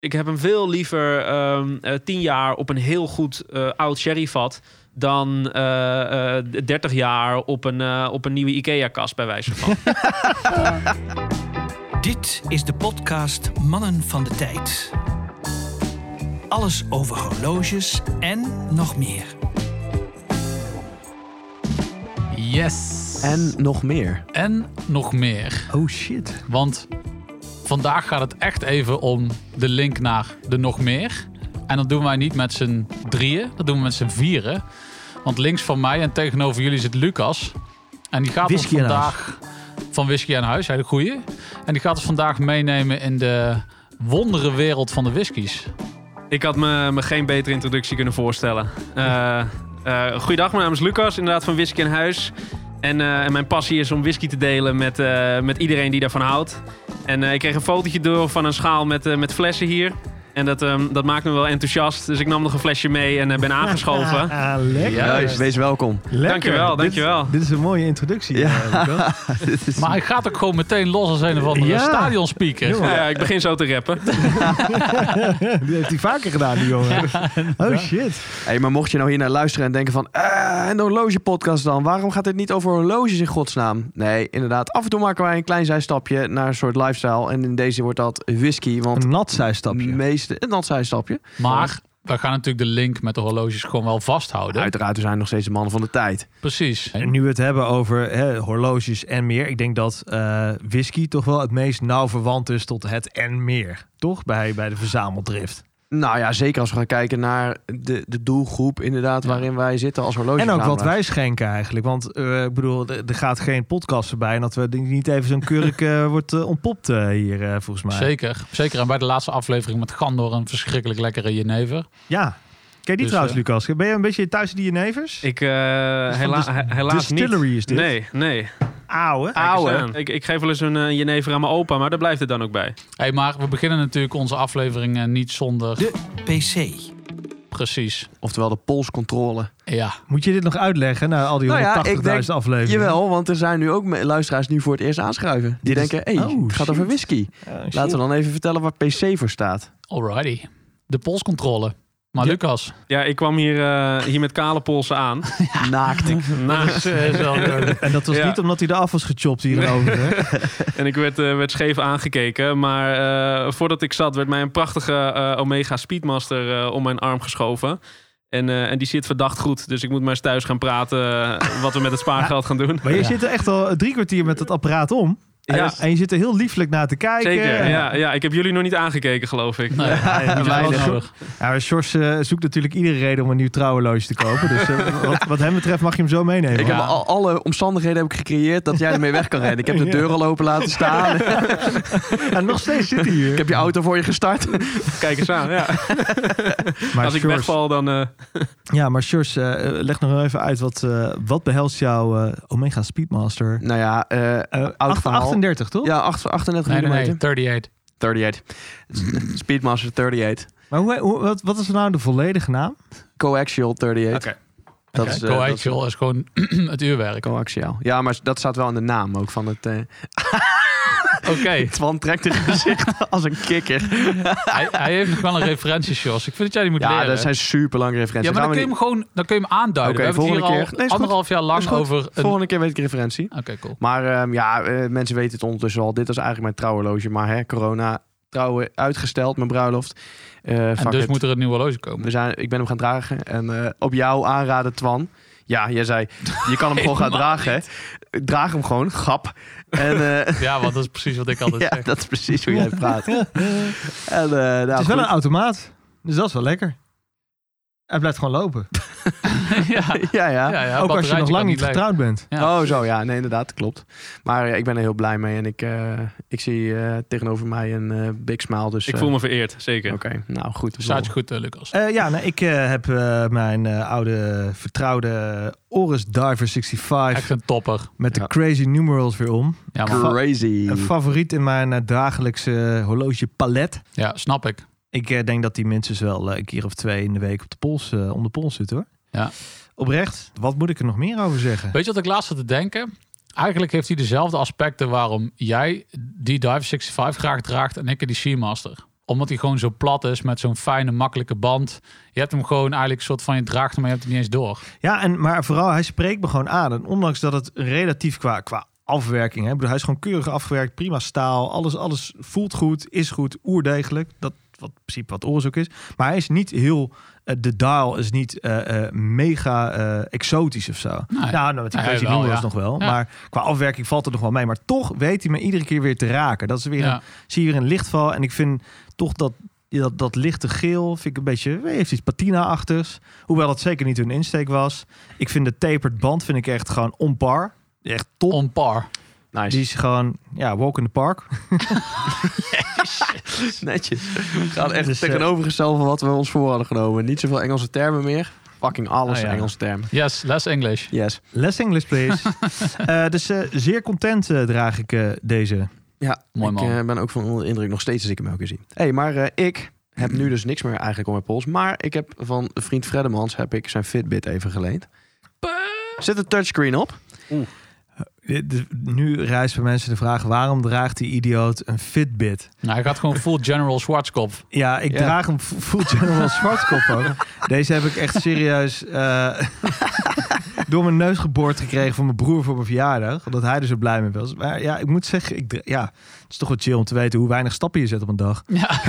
ik heb hem veel liever ehm, eh, tien jaar op een heel goed eh, oud sherryvat dan eh, eh, 30 jaar op een, eh, op een nieuwe IKEA-kast bij wijze van. Dit is de podcast Mannen van de Tijd. Alles over horloges en nog meer. Yes. En nog meer. En nog meer. Oh shit. Want vandaag gaat het echt even om de link naar de nog meer. En dat doen wij niet met z'n drieën, dat doen we met z'n vieren. Want links van mij en tegenover jullie zit Lucas. En die gaat Whisky ons aan vandaag van Whisky aan Huis, hele goeie. En die gaat ons vandaag meenemen in de wondere wereld van de whiskies. ik had me, me geen betere introductie kunnen voorstellen. Eh eh goeiedag, mijn naam is Lucas, inderdaad van Whisky in Huis. En, eh, en mijn passie is om whisky te delen met, eh, met iedereen die daarvan houdt. En eh, ik kreeg een fotootje door van een schaal met, met flessen hier. En dat, ehm, dat maakt me wel enthousiast. Dus ik nam nog een flesje mee en eh, ben aangeschoven. Ah, lekker. Juist, wees welkom. Lekker. Dankjewel, Dit- dankjewel. Dit, is een mooie introductie. Ja. eh, Lucas. Dit is- Maar hij gaat ook gewoon meteen los als een of andere Ja. stadionspeaker. Ja, ja, ik begin zo te rappen. Die heeft hij vaker gedaan, die jongen. oh shit. Hey, maar mocht je nou hier naar luisteren en denken van... eh, een horlogepodcast dan? Waarom gaat dit niet over horloges in godsnaam? Nee, inderdaad. Af en toe maken wij een klein zijstapje naar een soort lifestyle. En in deze wordt dat whisky. Want Een nat zijstapje. Een nat zijstapje. Maar we gaan natuurlijk de link met de horloges gewoon wel vasthouden. Uiteraard, we zijn nog steeds de mannen van de tijd. Precies. En nu we het hebben over hè, horloges en meer. Ik denk dat eh, whisky toch wel het meest nauw verwant is tot het en meer. Toch? Bij, bij de verzameldrift. Nou ja, zeker als we gaan kijken naar de, de doelgroep inderdaad... Ja. waarin wij zitten als horloge. En ook wat wij schenken eigenlijk. Want eh, ik bedoel, er, gaat geen podcast voorbij. En dat we niet even zo'n kurk eh, wordt eh, ontpopt hier, eh, volgens mij. Zeker. Zeker. En bij de laatste aflevering met Gandor een verschrikkelijk lekkere jenever. Ja. Ken je die Dus, trouwens, Lucas? Ben je een beetje thuis in die jenevers? Ik, eh, van hela de- helaas niet. Distillery is dit. Nee, nee. Ouwe. Ik, ik geef wel eens een uh, jenever aan mijn opa, maar daar blijft het dan ook bij. Hey, maar we beginnen natuurlijk onze aflevering eh, niet zonder... De PC. Precies. Oftewel de polscontrole. Ja. Moet je dit nog uitleggen na al die 180.000 Nou ja, ik denk- afleveringen? Jawel, want er zijn nu ook me- luisteraars nu voor het eerst aanschuiven. Die Dit is- denken, hé, hey, Oh, het gaat shit. over whisky. Laten we dan even vertellen waar PC voor staat. Alrighty. De polscontrole. Maar Ja. Lucas. Ja, ik kwam hier, eh, hier met kale polsen aan. Naakt. Naast. En dat was Ja. niet omdat hij eraf was gechopt hierover. hè? En ik werd, eh, werd scheef aangekeken. Maar eh, voordat ik zat, werd mij een prachtige eh, Omega Speedmaster eh, om mijn arm geschoven. En, eh, en die zit verdacht goed. Dus ik moet maar eens thuis gaan praten eh, wat we met het spaargeld gaan doen. Maar je Ja. zit er echt al drie kwartier met het apparaat om. Ja, En je zit er heel lieflijk naar te kijken. zeker. Ja, ja, ik heb jullie nog niet aangekeken, geloof ik. Nee, weinig. Ja, maar Sjors eh, zoekt natuurlijk iedere reden om een nieuw trouwenloosje te kopen. Dus eh, wat, wat hem betreft mag je hem zo meenemen. Ik Ja. heb al, alle omstandigheden heb ik gecreëerd dat jij ermee weg kan rennen. Ik heb de Ja. deur al open laten staan. Ja, nog steeds zit hij hier. ik heb je auto voor je gestart. Kijk eens aan. Ja. maar Als ik wegval, dan... eh, Ja, maar Sjors, leg nog even uit. Wat, eh, wat behelst jouw Omega Speedmaster? nou ja, oud verhaal. 38, toch? Ja, 8, 38 Nee, nee, nee. 38. 38. Speedmaster 38. Maar hoe, hoe- wat, wat is nou de volledige naam? Coaxial 38. Oké. Dat Oké, is, eh, dat is- Coaxial is gewoon het uurwerk. Coaxial. Ja, maar dat staat wel in de naam ook van het... eh Oké. Twan trekt het gezicht als een kikker. hij, hij heeft nog wel een referentie, Jos. Ik vind dat jij die moet Ja, leren. dat zijn super lange referenties. ja, maar dan kun je hem gewoon dan kun je hem aanduiden. Oké, we hebben het hier volgende al keer. Nee, goed. anderhalf jaar lang over... Een... Volgende keer weet ik referentie. Oké, cool. Maar ehm, ja, eh, mensen weten het ondertussen al. Dit was eigenlijk mijn trouwenloge. Maar hè, corona, trouwen uitgesteld, mijn bruiloft. Eh En dus it. moet er een nieuwe horloge komen. We zijn, ik ben hem gaan dragen. En eh, op jouw aanraden, Twan. Ja, jij zei, je kan hem gewoon gaan dragen. hè. Draag hem gewoon, grap. En eh, Ja, want dat is precies wat ik altijd ja, zeg. dat is precies hoe jij praat. En, eh, nou, het is wel een automaat. Dus dat is wel lekker. Hij blijft gewoon lopen. ja. Ja, ja. Ja, ja, Ook als je nog lang niet getrouwd bent. Ja. Oh, zo ja. Nee, inderdaad, dat klopt. Maar eh, ik ben er heel blij mee. En ik, eh, ik zie eh, tegenover mij een eh, big smile. Dus, Ik voel me vereerd, zeker. Oké, nou goed. Staat je goed, Lucas. Eh, ja, nee, ik eh, heb mijn eh, oude vertrouwde Oris Diver 65 Echt een topper. met de Ja. crazy numerals weer om. Ja, maar, Crazy. Een favoriet in mijn dagelijkse horloge palet. ja, snap ik. Ik eh, denk dat die minstens wel eh, een keer of twee in de week op de pols, eh, om de pols zit hoor. Ja. Oprecht. Wat moet ik er nog meer over zeggen? Weet je wat ik laatst zat te denken? Eigenlijk heeft hij dezelfde aspecten waarom jij die Dive 65 graag draagt en ik die Seamaster. Omdat hij gewoon zo plat is met zo'n fijne, makkelijke band. Je hebt hem gewoon eigenlijk soort van je draagt hem, maar je hebt het niet eens door. Ja, en, maar vooral hij spreekt me gewoon aan. En ondanks dat het relatief qua, qua afwerking, hè, bedoel, hij is gewoon keurig afgewerkt, prima staal, alles, alles voelt goed, is goed, oerdegelijk. Dat wat in principe wat ook is. Maar hij is niet heel, eh, de dial is niet eh, eh, mega exotisch of zo. Nee. Nou, nou met die Crazy ja. nog wel. Ja. Maar qua afwerking valt het nog wel mee. Maar toch weet hij me iedere keer weer te raken. Dat is weer Ja. een, zie je weer een lichtval. En ik vind toch dat dat, dat lichte geel vind ik een beetje heeft iets patina-achtigs. Hoewel dat zeker niet hun insteek was. Ik vind de tapered band vind ik echt gewoon on par. Echt top. Nice. Die is gewoon, ja, walk in the park. Netjes. Gaat echt Dus, eh, tegenovergesteld van wat we ons voor hadden genomen. Niet zoveel Engelse termen meer. Fucking alles Ah, ja. Engelse termen. Yes, less English. Yes. Less English, please. Eh, dus eh, zeer content eh, draag ik eh, deze. Ja, Mooi ik man. eh, ben ook van onder de indruk nog steeds als ik hem elke keer zie. hey, maar eh, ik heb nu dus niks meer eigenlijk om mijn pols. Maar ik heb van vriend Freddemans heb ik zijn Fitbit even geleend. Zit een touchscreen op? De- nu rijst bij mensen de vraag: waarom draagt die idioot een Fitbit? Nou, hij gaat gewoon full General Schwarzkopf. Ja, ik draag hem f- full General Schwarzkopf ook. Deze heb ik echt serieus eh, door mijn neus geboord gekregen van mijn broer voor mijn verjaardag. Omdat hij er zo blij mee was. Maar ja, ik moet zeggen, ik, ja, het is toch wel chill om te weten hoe weinig stappen je zet op een dag. Ja.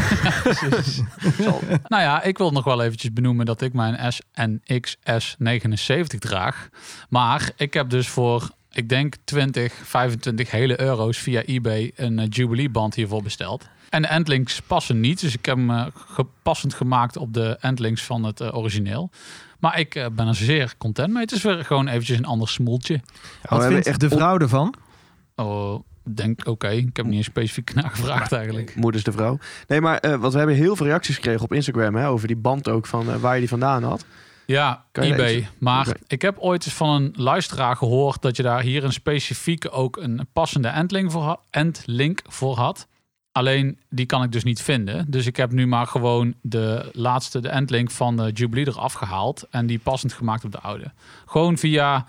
nou ja, ik wil nog wel eventjes benoemen dat ik mijn SNX S79 draag. Maar ik heb dus voor, ik denk 20, 25 hele euro's via eBay een eh, Jubilee band hiervoor besteld. En de endlinks passen niet, dus ik heb hem eh, gepassend gemaakt op de endlinks van het eh, origineel. Maar ik ben er zeer content mee. Het is weer gewoon eventjes een ander smoeltje. Wat hebben vindt echt de op- vrouw ervan? Oh, denk oké. Ik heb niet eens specifiek nagevraagd eigenlijk. Moeders de vrouw. Nee, maar eh want we hebben heel veel reacties gekregen op Instagram hè, over die band ook van waar je die vandaan had. Ja, Kan je eBay. lezen? Maar ik heb ooit eens van een luisteraar gehoord dat je daar hier een specifieke ook een passende endlink voor, endlink voor had. Alleen die kan ik dus niet vinden. Dus ik heb nu maar gewoon de laatste, de endlink van de Jubilee eraf gehaald en die passend gemaakt op de oude. Gewoon via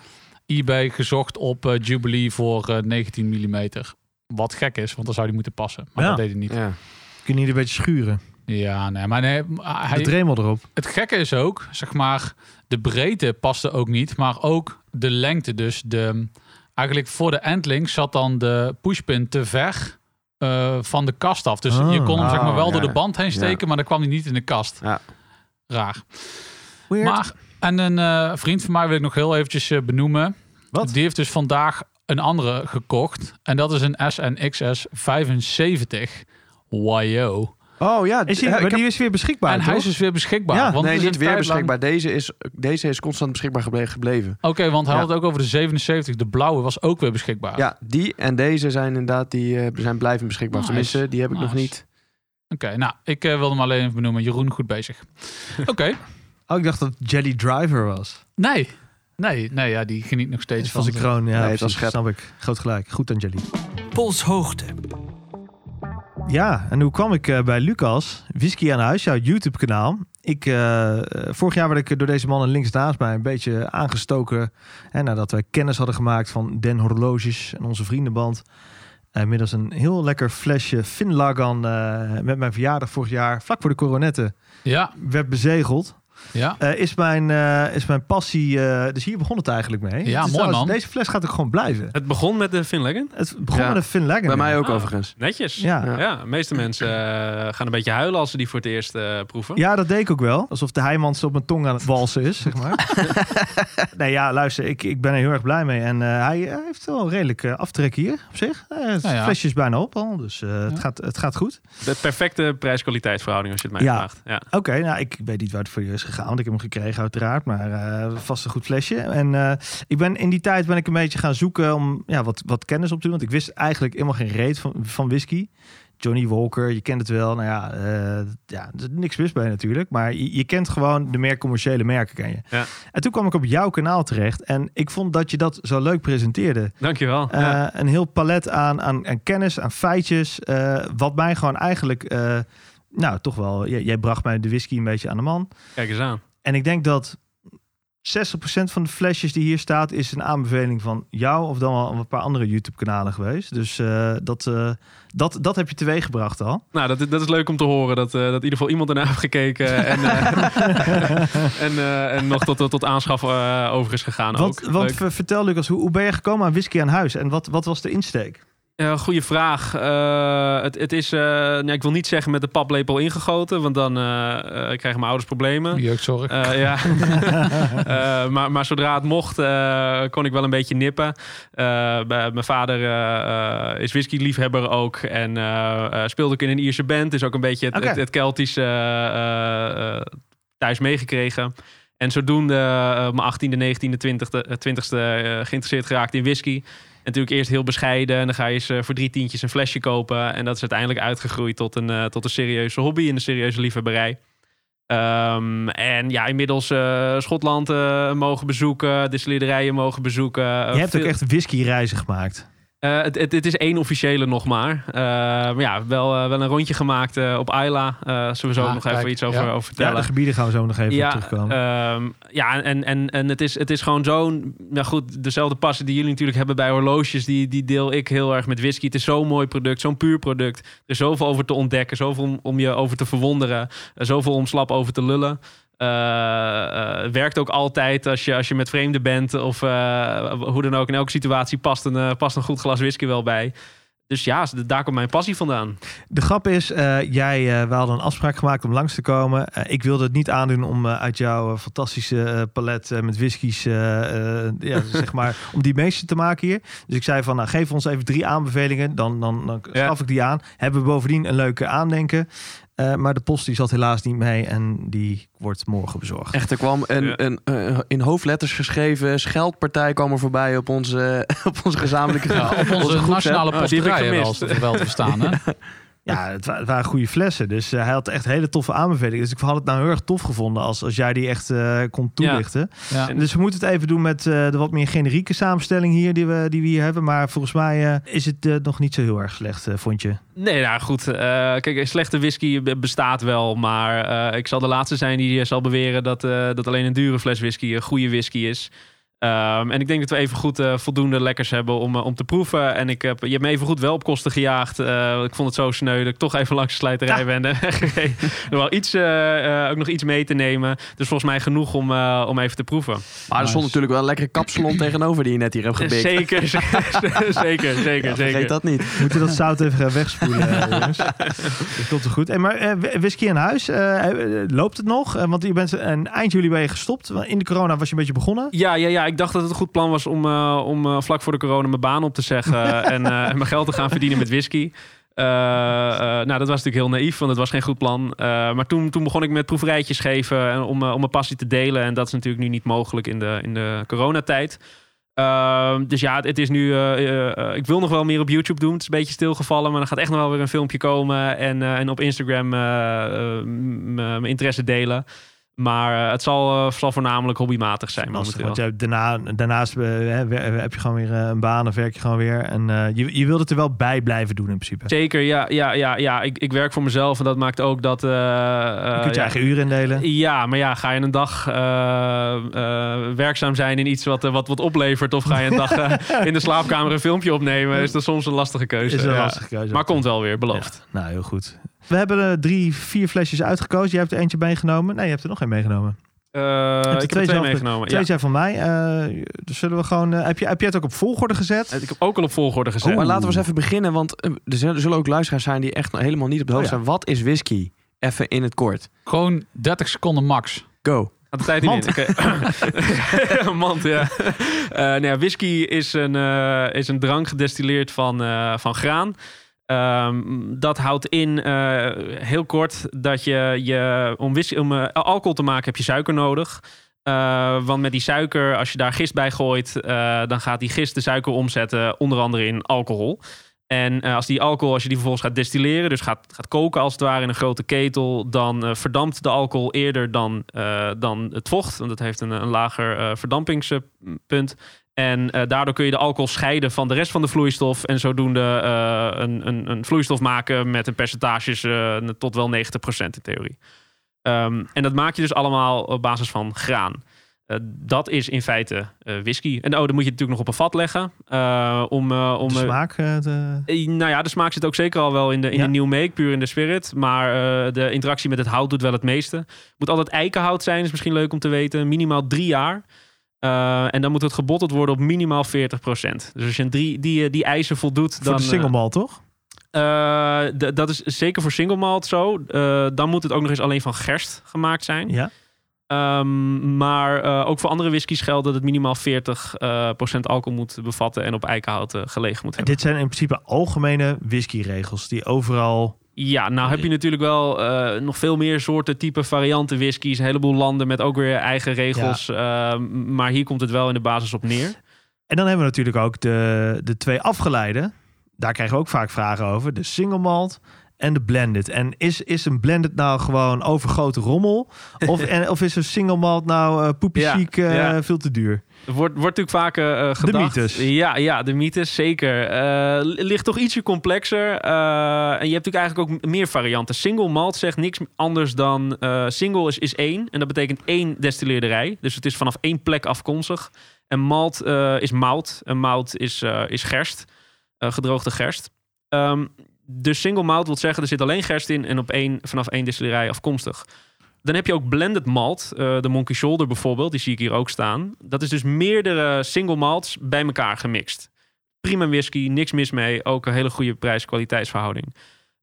eBay gezocht op eh, Jubilee voor eh, 19 mm. Wat gek is, want dan zou die moeten passen. Maar Ja. dat deed hij niet. Ja. Kun je niet een beetje schuren? Ja, nee, maar nee, De hij, dremel erop. het gekke is ook, zeg maar, de breedte paste ook niet, maar ook de lengte. Dus de, eigenlijk voor de endlink zat dan de pushpin te ver eh, van de kast af. Dus Oh. je kon hem zeg maar Oh, wel ja. door de band heen steken, Ja. maar dan kwam hij niet in de kast. Ja. Raar. Weird. Maar, en een eh, vriend van mij wil ik nog heel eventjes eh, benoemen. Wat? Die heeft dus vandaag een andere gekocht. En dat is een SNXS 75. Wajo. Oh ja, is die, heb- is weer beschikbaar, En hij is dus weer beschikbaar. Ja, want nee, niet weer lang- beschikbaar. Deze is, deze is constant beschikbaar geble- gebleven. Oké, want hij Ja. had het ook over de 77. De blauwe was ook weer beschikbaar. Ja, die en deze zijn inderdaad die eh, zijn blijven beschikbaar. Nice. Tenminste, die heb ik nog niet. Oké, nou, ik eh, wilde hem alleen even benoemen. Jeroen, goed bezig. Oké. Oh, ik dacht dat het Jelly Driver was. Nee. Nee, nee, ja, die geniet nog steeds Van zijn zijn- kroon, ja, Nee, het was precies, snap ik. Groot gelijk. Goed aan Jelly. Polshoogte. Ja, en hoe kwam ik eh, bij Lucas? Whisky aan huis, jouw YouTube-kanaal. Ik, eh, eh, vorig jaar werd ik door deze mannen links naast mij een beetje aangestoken. Hè, nadat wij kennis hadden gemaakt van Den Horloges en onze vriendenband. Uh, middels een heel lekker flesje Finlagan eh met mijn verjaardag vorig jaar, vlak voor de coronetten, Ja, werd bezegeld. Ja. Eh, is, mijn, eh, is mijn passie, eh, dus hier begon het eigenlijk mee. Ja, mooi, trouwens- man. Deze fles gaat ook gewoon blijven. Het begon met de Finleggen. Het begon Ja. met een Finlagan. Bij mij ook Oh. overigens. Netjes. Ja. Ja. ja de meeste mensen gaan een beetje huilen als ze die voor het eerst eh, proeven. Ja, dat deed ik ook wel. Alsof de Heijmans op mijn tong aan het walsen is, zeg maar. nee, ja, luister, ik, ik ben er heel erg blij mee. En eh, hij eh, heeft wel een redelijk eh, aftrek hier, op zich. Eh, het Nou ja. flesje is bijna op al, dus eh, het, gaat, het gaat goed. De perfecte prijs-kwaliteitsverhouding als je het mij Ja. vraagt. Ja. Oké, nou, ik weet niet waar het voor je is gegaan, want ik heb hem gekregen uiteraard. Maar eh, vast een goed flesje. En eh, ik ben in die tijd ben ik een beetje gaan zoeken om ja, wat, wat kennis op te doen. Want ik wist eigenlijk helemaal geen reet van, van whisky. Johnny Walker, je kent het wel. Nou ja, eh, ja niks mis bij natuurlijk. Maar je, je kent gewoon de meer commerciële merken, ken je. Ja. En toen kwam ik op jouw kanaal terecht. En ik vond dat je dat zo leuk presenteerde. Dankjewel. Ja. Een heel palet aan, aan, aan kennis, aan feitjes. wat mij gewoon eigenlijk... nou, toch wel... Jij, jij bracht mij de whisky een beetje aan de man. Kijk eens aan. En ik denk dat 60% van de flesjes die hier staat is een aanbeveling van jou of dan wel een paar andere YouTube-kanalen geweest. Dus eh, dat, eh, dat, dat heb je teweeg gebracht al. Nou, dat, dat is leuk om te horen. Dat, eh, dat in ieder geval iemand ernaar heeft gekeken. en, en, en nog tot, tot, tot aanschaf over is gegaan Want, ook. want Leuk. vertel Lucas, hoe, hoe ben je gekomen aan whisky aan huis en wat, wat was de insteek? Ja, goeie vraag. Eh, het, het is, eh, nou, ik wil niet zeggen met de paplepel ingegoten, want dan eh, eh, krijgen mijn ouders problemen. Jeugdzorg. Eh, ja. Eh, maar, maar zodra het mocht, eh, kon ik wel een beetje nippen. Eh, mijn vader eh, eh, is whisky-liefhebber ook. En eh, eh, speelde ook in een Ierse band. Dus ook een beetje het, het Keltische eh, eh, thuis meegekregen. En zodoende eh, op mijn 18e, 19e, 20e, eh, 20e eh, geïnteresseerd geraakt in whisky. En natuurlijk eerst heel bescheiden. En dan ga je eens eh, voor drie tientjes een flesje kopen. En dat is uiteindelijk uitgegroeid tot een, eh, tot een serieuze hobby en een serieuze liefhebberij. Ehm, en ja, inmiddels eh, Schotland mogen bezoeken, distillerijen mogen bezoeken. je hebt ook echt whisky-reizen gemaakt. Eh, het, het, het is één officiële nog maar. Eh, maar ja, wel, eh, wel een rondje gemaakt op Ayla. Eh sowieso Ah, nog even iets over, ja. over Ja, vertellen. de gebieden gaan we zo nog even op terugkomen. ehm, ja, en, en, en het, is, het is gewoon zo'n... Nou goed, dezelfde passie die jullie natuurlijk hebben bij horloges... Die, die deel ik heel erg met whisky. Het is zo'n mooi product, zo'n puur product. Er is zoveel over te ontdekken, zoveel om, om je over te verwonderen. zoveel om slap over te lullen. Eh, werkt ook altijd als je, als je met vreemden bent... of eh, hoe dan ook. In elke situatie past een, past een goed glas whisky wel bij... Dus ja, daar komt mijn passie vandaan. De grap is, jij, eh, we hadden een afspraak gemaakt om langs te komen. Ik wilde het niet aandoen om uit jouw fantastische palet met whiskies, ja, zeg maar, om die meeste te maken hier. Dus ik zei van, nou, geef ons even drie aanbevelingen, dan, dan, dan Ja. schaf ik die aan. Hebben we bovendien een leuke aandenken. Eh, maar de post die zat helaas niet mee en die wordt morgen bezorgd. Echt, er kwam een, Ja. een, eh, in hoofdletters geschreven scheldpartij kwam er voorbij op onze, op onze gezamenlijke Ja, op onze groep, nationale Oh, die heb ik gemist. als wel te verstaan. Hè? Ja, het, wa- het waren goede flessen. Dus eh, hij had echt hele toffe aanbevelingen. Dus ik had het nou heel erg tof gevonden als, als jij die echt eh, kon toelichten. Ja. Dus we moeten het even doen met eh, de wat meer generieke samenstelling hier die we, die we hier hebben. Maar volgens mij eh, is het eh, nog niet zo heel erg slecht, eh, vond je? Nee, nou goed. eh, kijk, slechte whisky be- bestaat wel. Maar eh, ik zal de laatste zijn die zal beweren dat, eh, dat alleen een dure fles whisky een goede whisky is. Ehm, en ik denk dat we even goed eh, voldoende lekkers hebben om, eh, om te proeven. En ik heb, je hebt me even goed wel op kosten gejaagd. Eh, ik vond het zo sneu dat ik toch even langs de slijterij ben. en weggegeven. er wel iets, ook nog iets mee te nemen. Dus volgens mij genoeg om, eh, om even te proeven. Maar er stond natuurlijk wel een lekkere kapsalon tegenover die je net hier hebt gebikt. Zeker, zeker, zeker, zeker. Ja, zeker. vergeet dat niet. We moeten dat zout even gaan wegspoelen, jongens. Dat komt er goed. En maar wh- whisky aan huis, loopt het nog? Want je bent een eind juli ben je gestopt. In de corona was je een beetje begonnen. Ja, ja, ja, ik dacht dat het een goed plan was om, eh, om eh, vlak voor de corona mijn baan op te zeggen en, eh, en mijn geld te gaan verdienen met whisky. Nou, dat was natuurlijk heel naïef, want het was geen goed plan. Maar toen, toen begon ik met proeverijtjes geven en om, om mijn passie te delen. En dat is natuurlijk nu niet mogelijk in de, in de coronatijd. Ehm, dus ja, het, is nu. ik wil nog wel meer op YouTube doen. Het is een beetje stilgevallen, maar er gaat echt nog wel weer een filmpje komen. En, en op Instagram mijn interesse delen. Maar eh, het zal, eh, zal voornamelijk hobbymatig zijn. Momenteel. want daarna, daarnaast eh, heb je gewoon weer eh, een baan of werk je gewoon weer. En eh, je, je wilt het er wel bij blijven doen in principe. Zeker, ja, ja, ja, ja. Ik, ik werk voor mezelf en dat maakt ook dat. eh, Je eh, kunt je ja, eigen uren indelen. Ja, maar ja, ga je een dag eh, eh, werkzaam zijn in iets wat, eh, wat, wat oplevert, of ga je een dag eh, in de slaapkamer een filmpje opnemen, is dat soms een lastige keuze. Is een ja. lastige keuze. Maar komt wel weer, beloofd. Ja, nou, heel goed. We hebben er drie, vier flesjes uitgekozen. Jij hebt er eentje meegenomen. Nee, je hebt er nog één meegenomen. Eh, ik heb er twee twee meegenomen. Twee Ja. zijn van mij. Eh, dus zullen we gewoon... eh, heb, je, heb je het ook op volgorde gezet? Ik heb ook al op volgorde gezet. Maar laten we eens even beginnen, want eh, er zullen ook luisteraars zijn die echt helemaal niet op de hoogte Oh ja. zijn. Wat is whisky? Even in het kort. Gewoon 30 seconden max. Go. Gaat de tijd niet Mand. Oké. Mand, ja. Eh, nou ja. Whisky is een, eh, is een drank gedestilleerd van, eh, van graan. Ehm, dat houdt in, eh, heel kort, dat je, je om, eh, alcohol te maken heb je suiker nodig. Eh, want met die suiker, als je daar gist bij gooit, dan gaat die gist de suiker omzetten, onder andere in alcohol. En als die alcohol, als je die vervolgens gaat destilleren, dus gaat, gaat koken als het ware in een grote ketel, dan verdampt de alcohol eerder dan, dan het vocht. Want dat heeft een, een lager verdampingspunt. En eh, daardoor kun je de alcohol scheiden van de rest van de vloeistof. En zodoende eh, een, een, een vloeistof maken met een percentages eh, tot wel 90% in theorie. Ehm, en dat maak je dus allemaal op basis van graan. Dat is in feite whisky. En oh, dan moet je het natuurlijk nog op een vat leggen. om, om de smaak eh, Nou ja, de smaak zit ook zeker al wel in de, in Ja. de new make, puur in de spirit. Maar de interactie met het hout doet wel het meeste. Moet altijd eikenhout zijn, is misschien leuk om te weten. Minimaal drie jaar. Eh, en dan moet het gebotteld worden op minimaal 40%. Dus als je drie, die, die eisen voldoet, voor dan... de single eh, malt, toch? eh, dat is zeker voor single malt zo. Eh, dan moet het ook nog eens alleen van gerst gemaakt zijn. Ja. Ehm, maar eh, ook voor andere whiskies geldt dat het minimaal 40% eh, procent alcohol moet bevatten en op eikenhout eh, gelegen moet En hebben. dit zijn in principe algemene whiskyregels die overal... Ja, nou heb je natuurlijk wel eh, nog veel meer soorten, type varianten whiskies. Een heleboel landen met ook weer eigen regels. Ehm, maar hier komt het wel in de basis op neer. En dan hebben we natuurlijk ook de, de twee afgeleiden. Daar krijgen we ook vaak vragen over. De single malt en de blended. En is, is een blended nou gewoon overgrote rommel? Of, en, of is een single malt nou eh poepie Ja, chic, eh, ja. veel te duur? Wordt, wordt natuurlijk vaak eh, eh, gedacht... mythes. Ja, ja, de mythes, zeker. Eh, ligt toch ietsje complexer. Eh, en je hebt natuurlijk eigenlijk ook meer varianten. Single malt zegt niks anders dan... single is, is één. En dat betekent één destilleerderij. Dus het is vanaf één plek afkomstig. En malt is mout. En mout is, is gerst. gedroogde gerst. Ehm, dus single malt wil zeggen, er zit alleen gerst in... en op één, vanaf één destillerij afkomstig. Dan heb je ook blended malt. eh, de Monkey Shoulder bijvoorbeeld, die zie ik hier ook staan. Dat is dus meerdere single malts bij elkaar gemixt. Prima whisky, niks mis mee. Ook een hele goede prijs-kwaliteitsverhouding.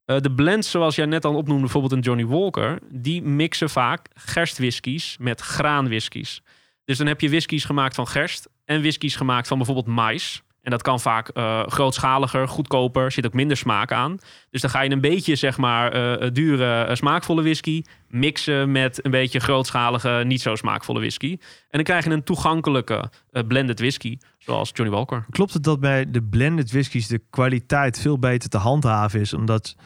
Eh, de blends, zoals jij net al opnoemde, bijvoorbeeld een Johnny Walker... die mixen vaak gerstwhiskies met graanwhiskies. Dus dan heb je whiskies gemaakt van gerst... en whiskies gemaakt van bijvoorbeeld mais... En dat kan vaak eh, grootschaliger, goedkoper, zit ook minder smaak aan. Dus dan ga je een beetje, zeg maar, eh, dure, eh, smaakvolle whisky mixen met een beetje grootschalige, niet zo smaakvolle whisky. En dan krijg je een toegankelijke blended whisky, zoals Johnny Walker. Klopt het dat bij de blended whiskies de kwaliteit veel beter te handhaven is? Omdat...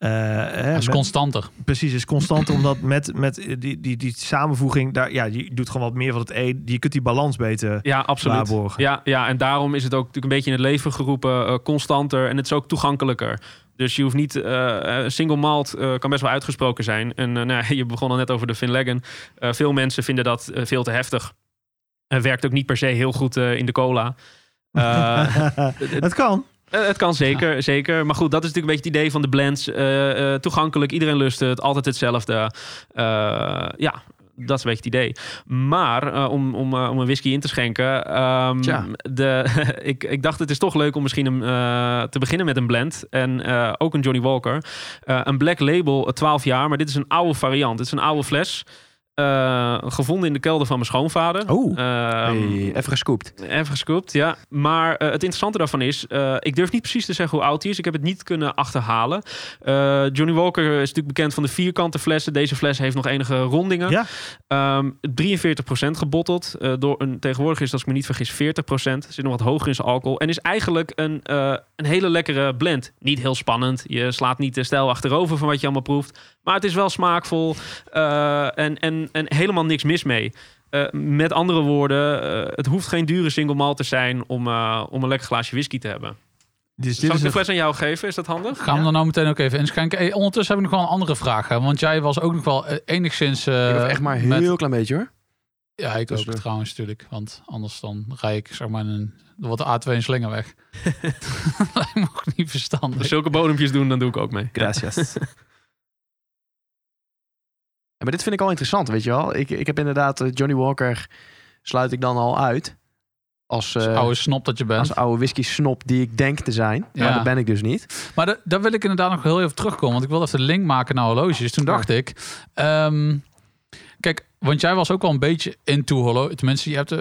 Dat is met- constanter. Precies, is constant omdat met, met die, die, die samenvoeging, daar, ja, je doet gewoon wat meer van het een. Je kunt die balans beter Ja, absoluut. waarborgen. Ja, ja, en daarom is het ook natuurlijk een beetje in het leven geroepen, eh, constanter en het is ook toegankelijker. Dus je hoeft niet, eh, single malt kan best wel uitgesproken zijn. En nou, ja, je begon al net over de Finleggen. Eh veel mensen vinden dat veel te heftig. Het werkt ook niet per se heel goed in de cola. Het kan. Eh, het kan zeker, zeker. Maar goed, dat is natuurlijk een beetje het idee van de blends. Eh, eh, toegankelijk, iedereen lust het, altijd hetzelfde. Ja, dat is een beetje het idee. Maar om, om, om een whisky in te schenken... ehm, de, ik, ik dacht, het is toch leuk om misschien een, te beginnen met een blend. En ook een Johnny Walker. Een Black Label, eh, 12 jaar. Maar dit is een oude variant. Dit is een oude fles. Eh, gevonden in de kelder van mijn schoonvader. Oh, hey, even gescoopt. Even gescoopt, ja. Maar eh, het interessante daarvan is, eh, ik durf niet precies te zeggen hoe oud hij is. Ik heb het niet kunnen achterhalen. Johnny Walker is natuurlijk bekend van de vierkante flessen. Deze fles heeft nog enige rondingen. Ja. Ehm 43% gebotteld. Door een, tegenwoordig is als ik me niet vergis, 40%. Zit nog wat hoger in zijn alcohol. En is eigenlijk een, een hele lekkere blend. Niet heel spannend. Je slaat niet de stijl achterover van wat je allemaal proeft. Maar het is wel smaakvol. eh, en, en, en helemaal niks mis mee. Eh, met andere woorden, eh, het hoeft geen dure single malt te zijn om, eh, om een lekker glaasje whisky te hebben. Dus dit Zal ik is de een- fles aan jou geven? Is dat handig? Gaan we dan nou meteen ook even inschenken. Hey, ondertussen heb ik nog wel een andere vraag. Hè? Want jij was ook nog wel enigszins... eh, ik echt maar een met- heel klein beetje hoor. Ja, ik Dus, ook trouwens natuurlijk. Want anders dan rij ik zeg maar een... Er wordt de A2 een slinger weg. dat lijkt me ook niet verstandig. Als zulke bodempjes doen, dan doe ik ook mee. Gracias. Ja, maar dit vind ik al interessant, weet je wel. Ik, ik heb inderdaad eh, Johnny Walker sluit ik dan al uit. Als, Als eh, oude snop dat je bent. als oude whisky snop die ik denk te zijn. Ja. Maar dat ben ik dus niet. Maar da- daar wil ik inderdaad nog heel even terugkomen. Want ik wil even de link maken naar horloges. Toen dacht ik... ehm, kijk, want jij was ook wel een beetje into horloge. Tenminste, je hebt uh,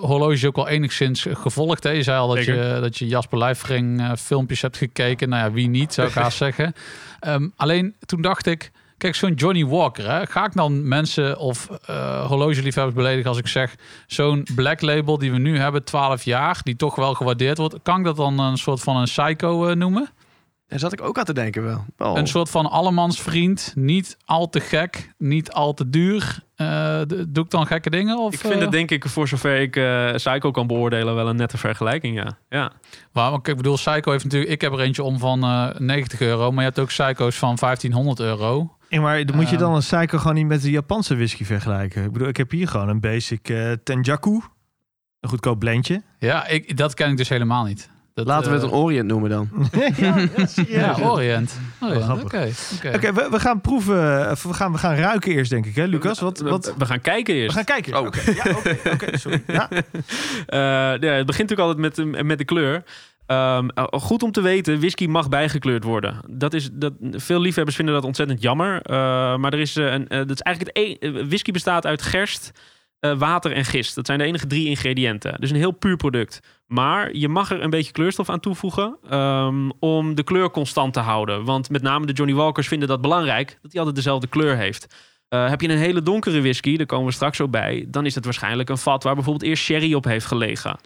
horloges ook wel enigszins gevolgd. Hè? Je zei al dat je, dat je Jasper Lijfring eh, filmpjes hebt gekeken. Nou ja, wie niet, zou ik haast zeggen. Ehm, alleen toen dacht ik... Kijk, zo'n Johnny Walker, hè? ga ik dan mensen of eh horlogeliefhebbers beledigen als ik zeg... zo'n black label die we nu hebben, 12 jaar, die toch wel gewaardeerd wordt... kan ik dat dan een soort van een psycho eh, noemen? Daar zat ik ook aan te denken wel. Een soort van allemansvriend. Niet al te gek, niet al te duur. Eh, d- doe ik dan gekke dingen? Of, Ik vind het denk ik, voor zover ik eh Psycho kan beoordelen, wel een nette vergelijking, ja. ja. Maar ik bedoel, Psycho heeft natuurlijk... Ik heb er eentje om van eh 90 euro. Maar je hebt ook Psycho's van 1500 euro. Ja, maar dan moet je Ehm. dan een suiker gewoon niet met de Japanse whisky vergelijken. Ik bedoel, ik heb hier gewoon een basic eh Tenjaku. Een goedkoop blendje. Ja, ik, dat ken ik dus helemaal niet. Dat, Laten we het eh, een Orient noemen dan. ja, ja, serieus. Ja, Orient. Orient, grappig. Oké. oké. Oké, we, we gaan proeven. of We gaan, we gaan ruiken eerst, denk ik, hè, Lucas? Wat, wat, We, we gaan kijken we eerst. gaan kijken. Oh. Oké, ja, oké, oké, sorry. Ja. Eh, ja, het begint natuurlijk altijd met, de- met de kleur. Ehm, eh, goed om te weten, whisky mag bijgekleurd worden. Dat is, dat, veel liefhebbers vinden dat ontzettend jammer. Eh, maar er is eh, een, dat is eigenlijk het e- whisky bestaat uit gerst, water en gist. Dat zijn de enige drie ingrediënten. Dus een heel puur product. Maar je mag er een beetje kleurstof aan toevoegen ehm, om de kleur constant te houden. Want met name de Johnny Walkers vinden dat belangrijk, dat hij altijd dezelfde kleur heeft. Heb je een hele donkere whisky, daar komen we straks zo bij, dan is het waarschijnlijk een vat waar bijvoorbeeld eerst sherry op heeft gelegen.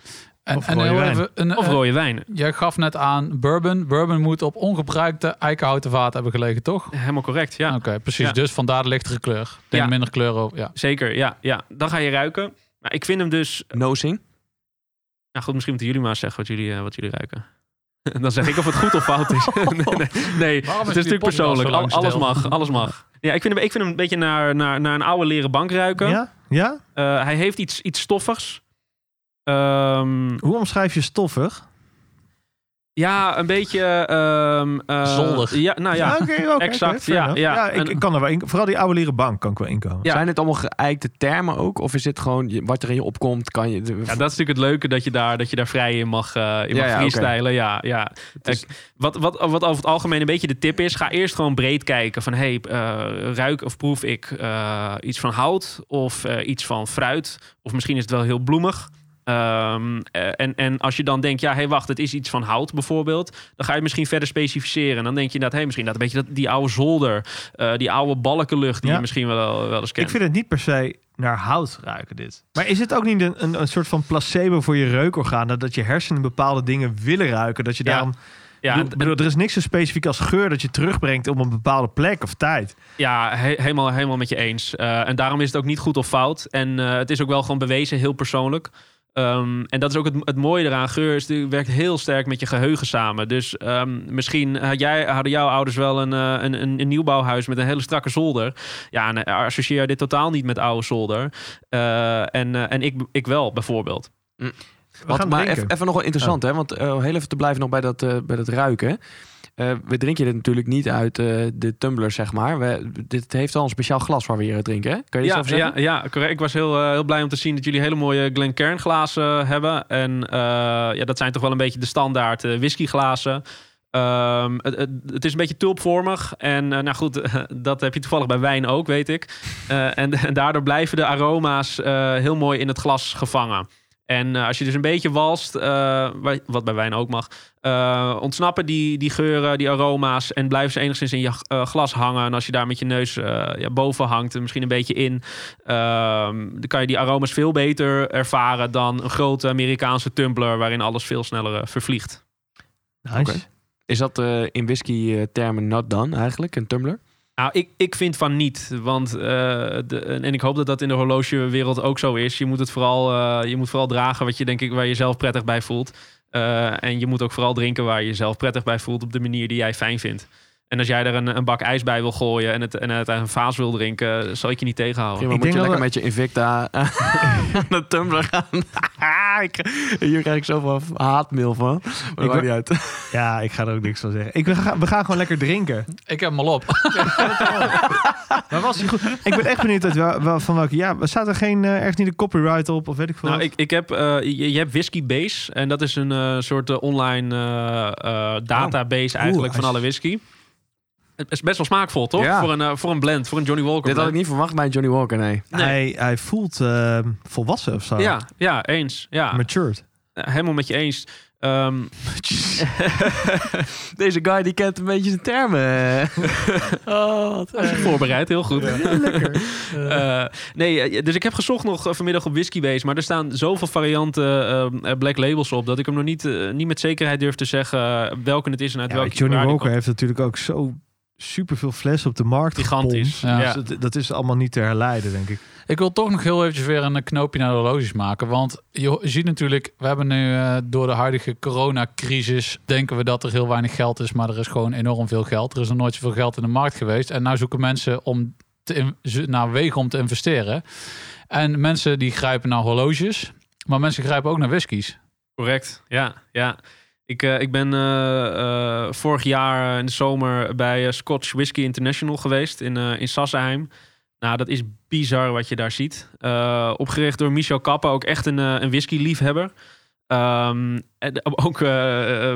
En, Of en rode wijn. even, een, Of eh, rode wijn. jij gaf net aan bourbon. Bourbon moet op ongebruikte eikenhouten vaat hebben gelegen, toch? Helemaal correct, ja. Oké, precies. Ja. Dus vandaar de lichtere kleur. Denk Ja. minder kleur over. Ja. Zeker, ja, ja. Dan ga je ruiken. Maar ik vind hem dus... Nosing. Nou goed, misschien moeten jullie maar eens zeggen wat jullie, eh, wat jullie ruiken. Dan zeg ik of het goed of fout is. nee, nee, nee. Waarom het is is natuurlijk persoonlijk. Al- alles mag, alles mag. Ja, ik vind hem, ik vind hem een beetje naar, naar, naar een oude leren bank ruiken. ja? Ja? Eh, hij heeft iets, iets stoffigs. Ehm, Hoe omschrijf je stoffig? ja, een beetje... ehm, eh, Zolder. Ja, nou ja. exact, ja, enough. ja. ik, En- kan er wel in, vooral die oude leren bank kan ik wel inkomen. Ja. Zijn het allemaal geëikte termen ook? Of is het gewoon wat er in je opkomt? Kan je, Ja, dat is natuurlijk het leuke dat je daar, dat je daar vrij in mag, eh in Ja, mag ja, freestylen. Ja, ja. is- wat, wat, wat over het algemeen een beetje de tip is, ga eerst gewoon breed kijken van hey, eh, ruik of proef ik eh, iets van hout of eh, iets van fruit of misschien is het wel heel bloemig. Ehm, eh, en, en als je dan denkt, ja, hey, wacht, het is iets van hout bijvoorbeeld, dan ga je misschien verder specificeren. En dan denk je dat, hey, misschien dat een beetje dat, die oude zolder, eh, die oude balkenlucht die Ja. je misschien wel, wel eens kent. Ik vind het niet per se naar hout ruiken dit. Maar is het ook niet een, een, een soort van placebo voor je reukorganen? Dat je hersenen bepaalde dingen willen ruiken? Dat je Ja. daarom... ja, bedoel, er is niks zo specifiek als geur dat je terugbrengt op een bepaalde plek of tijd. Ja, he- helemaal, helemaal met je eens. Eh, en daarom is het ook niet goed of fout. En het is ook wel gewoon bewezen, heel persoonlijk. Ehm, en dat is ook het, mooie eraan. Geur is, werkt heel sterk met je geheugen samen. Dus ehm, misschien had jij, hadden jouw ouders wel een, eh, een, een, nieuwbouwhuis met een hele strakke zolder. Ja, en eh, associeer dit totaal niet met oude zolder. Eh, en en ik, ik wel, bijvoorbeeld. We Wat, maar even, even nog wel interessant, hè? Want eh, heel even te blijven nog bij dat, eh, bij dat ruiken. Eh, we drinken dit natuurlijk niet uit de tumbler, zeg maar. We, dit heeft al een speciaal glas waar we hier drinken, hè? Kan je Ja, ja, ja, correct. Ik was heel, heel blij om te zien dat jullie hele mooie Glencairn glazen hebben. En ja, dat zijn toch wel een beetje de standaard whiskyglazen. Ehm, het, het, het is een beetje tulpvormig. En nou goed, dat heb je toevallig bij wijn ook, weet ik. En, en daardoor blijven de aroma's heel mooi in het glas gevangen. En eh, als je dus een beetje walst, eh, wa- wat bij wijn ook mag, eh, ontsnappen die, die geuren, die aroma's en blijven ze enigszins in je eh, glas hangen. En als je daar met je neus eh, ja, boven hangt, en misschien een beetje in, ehm, dan kan je die aroma's veel beter ervaren dan een grote Amerikaanse tumbler waarin alles veel sneller vervliegt. Nice. Oké. Is dat eh, in whisky-termen not done eigenlijk, een tumbler? Nou, ik, ik vind van niet. Want, eh, de, en ik hoop dat dat in de horlogewereld ook zo is. Je moet het vooral, eh, je moet vooral dragen wat je, denk ik, waar je jezelf prettig bij voelt. Eh, en je moet ook vooral drinken waar je jezelf prettig bij voelt op de manier die jij fijn vindt. En als jij er een, een bak ijs bij wil gooien en het, en het uit een vaas wil drinken, zal ik je niet tegenhouden. Prima, Ik moet je lekker met je Invicta aan de tumbler gaan. Hier krijg ik zoveel haatmail van. Maar Ik maakt niet uit. Ja, ik ga er ook niks van zeggen. Ik, we, gaan, we gaan gewoon lekker drinken. Ik heb hem al op. Maar was hij goed? Ik ben echt benieuwd uit wel, wel- van welke. Ja, staat er geen ergens niet de copyright op of weet ik veel? Nou, wat? ik, ik heb, eh, je, je hebt Whisky Base. En dat is een eh, soort eh, online eh, eh, database eigenlijk Oeh, van alle whisky. Het is best wel smaakvol, toch? Ja. Voor, een, eh, voor een blend, voor een Johnny Walker Dit had ik niet verwacht bij Johnny Walker, nee. nee. hij, hij voelt eh, volwassen of zo. Ja, ja, eens. Ja, Matured. Eh, helemaal met je eens. Ehm, Deze guy die kent een beetje zijn termen. oh, wat je voorbereid, heel goed. Lekker. Eh, nee, dus ik heb gezocht nog vanmiddag op Whiskybase, maar er staan zoveel varianten eh, eh, black labels op dat ik hem nog niet, niet met zekerheid durf te zeggen welke het is en uit Ja, welke Johnny Walker komt. heeft natuurlijk ook zo superveel flessen op de markt Gigantisch. Ja. Dus dat, dat is allemaal niet te herleiden, denk ik. Ik wil toch nog heel eventjes weer een knoopje naar de horloges maken. Want je ziet natuurlijk, we hebben nu eh, door de huidige coronacrisis... denken we dat er heel weinig geld is, maar er is gewoon enorm veel geld. Er is nog nooit zoveel geld in de markt geweest. En nou zoeken mensen om te naar wegen om te investeren. En mensen die grijpen naar horloges, maar mensen grijpen ook naar whiskies. Correct, ja. ja. Ik, eh, ik ben eh, eh, vorig jaar in de zomer bij Scotch Whisky International geweest in, in Sassenheim. Nou, dat is bizar wat je daar ziet. Opgericht door Michel Kappa, ook echt een, een whisky-liefhebber. En ook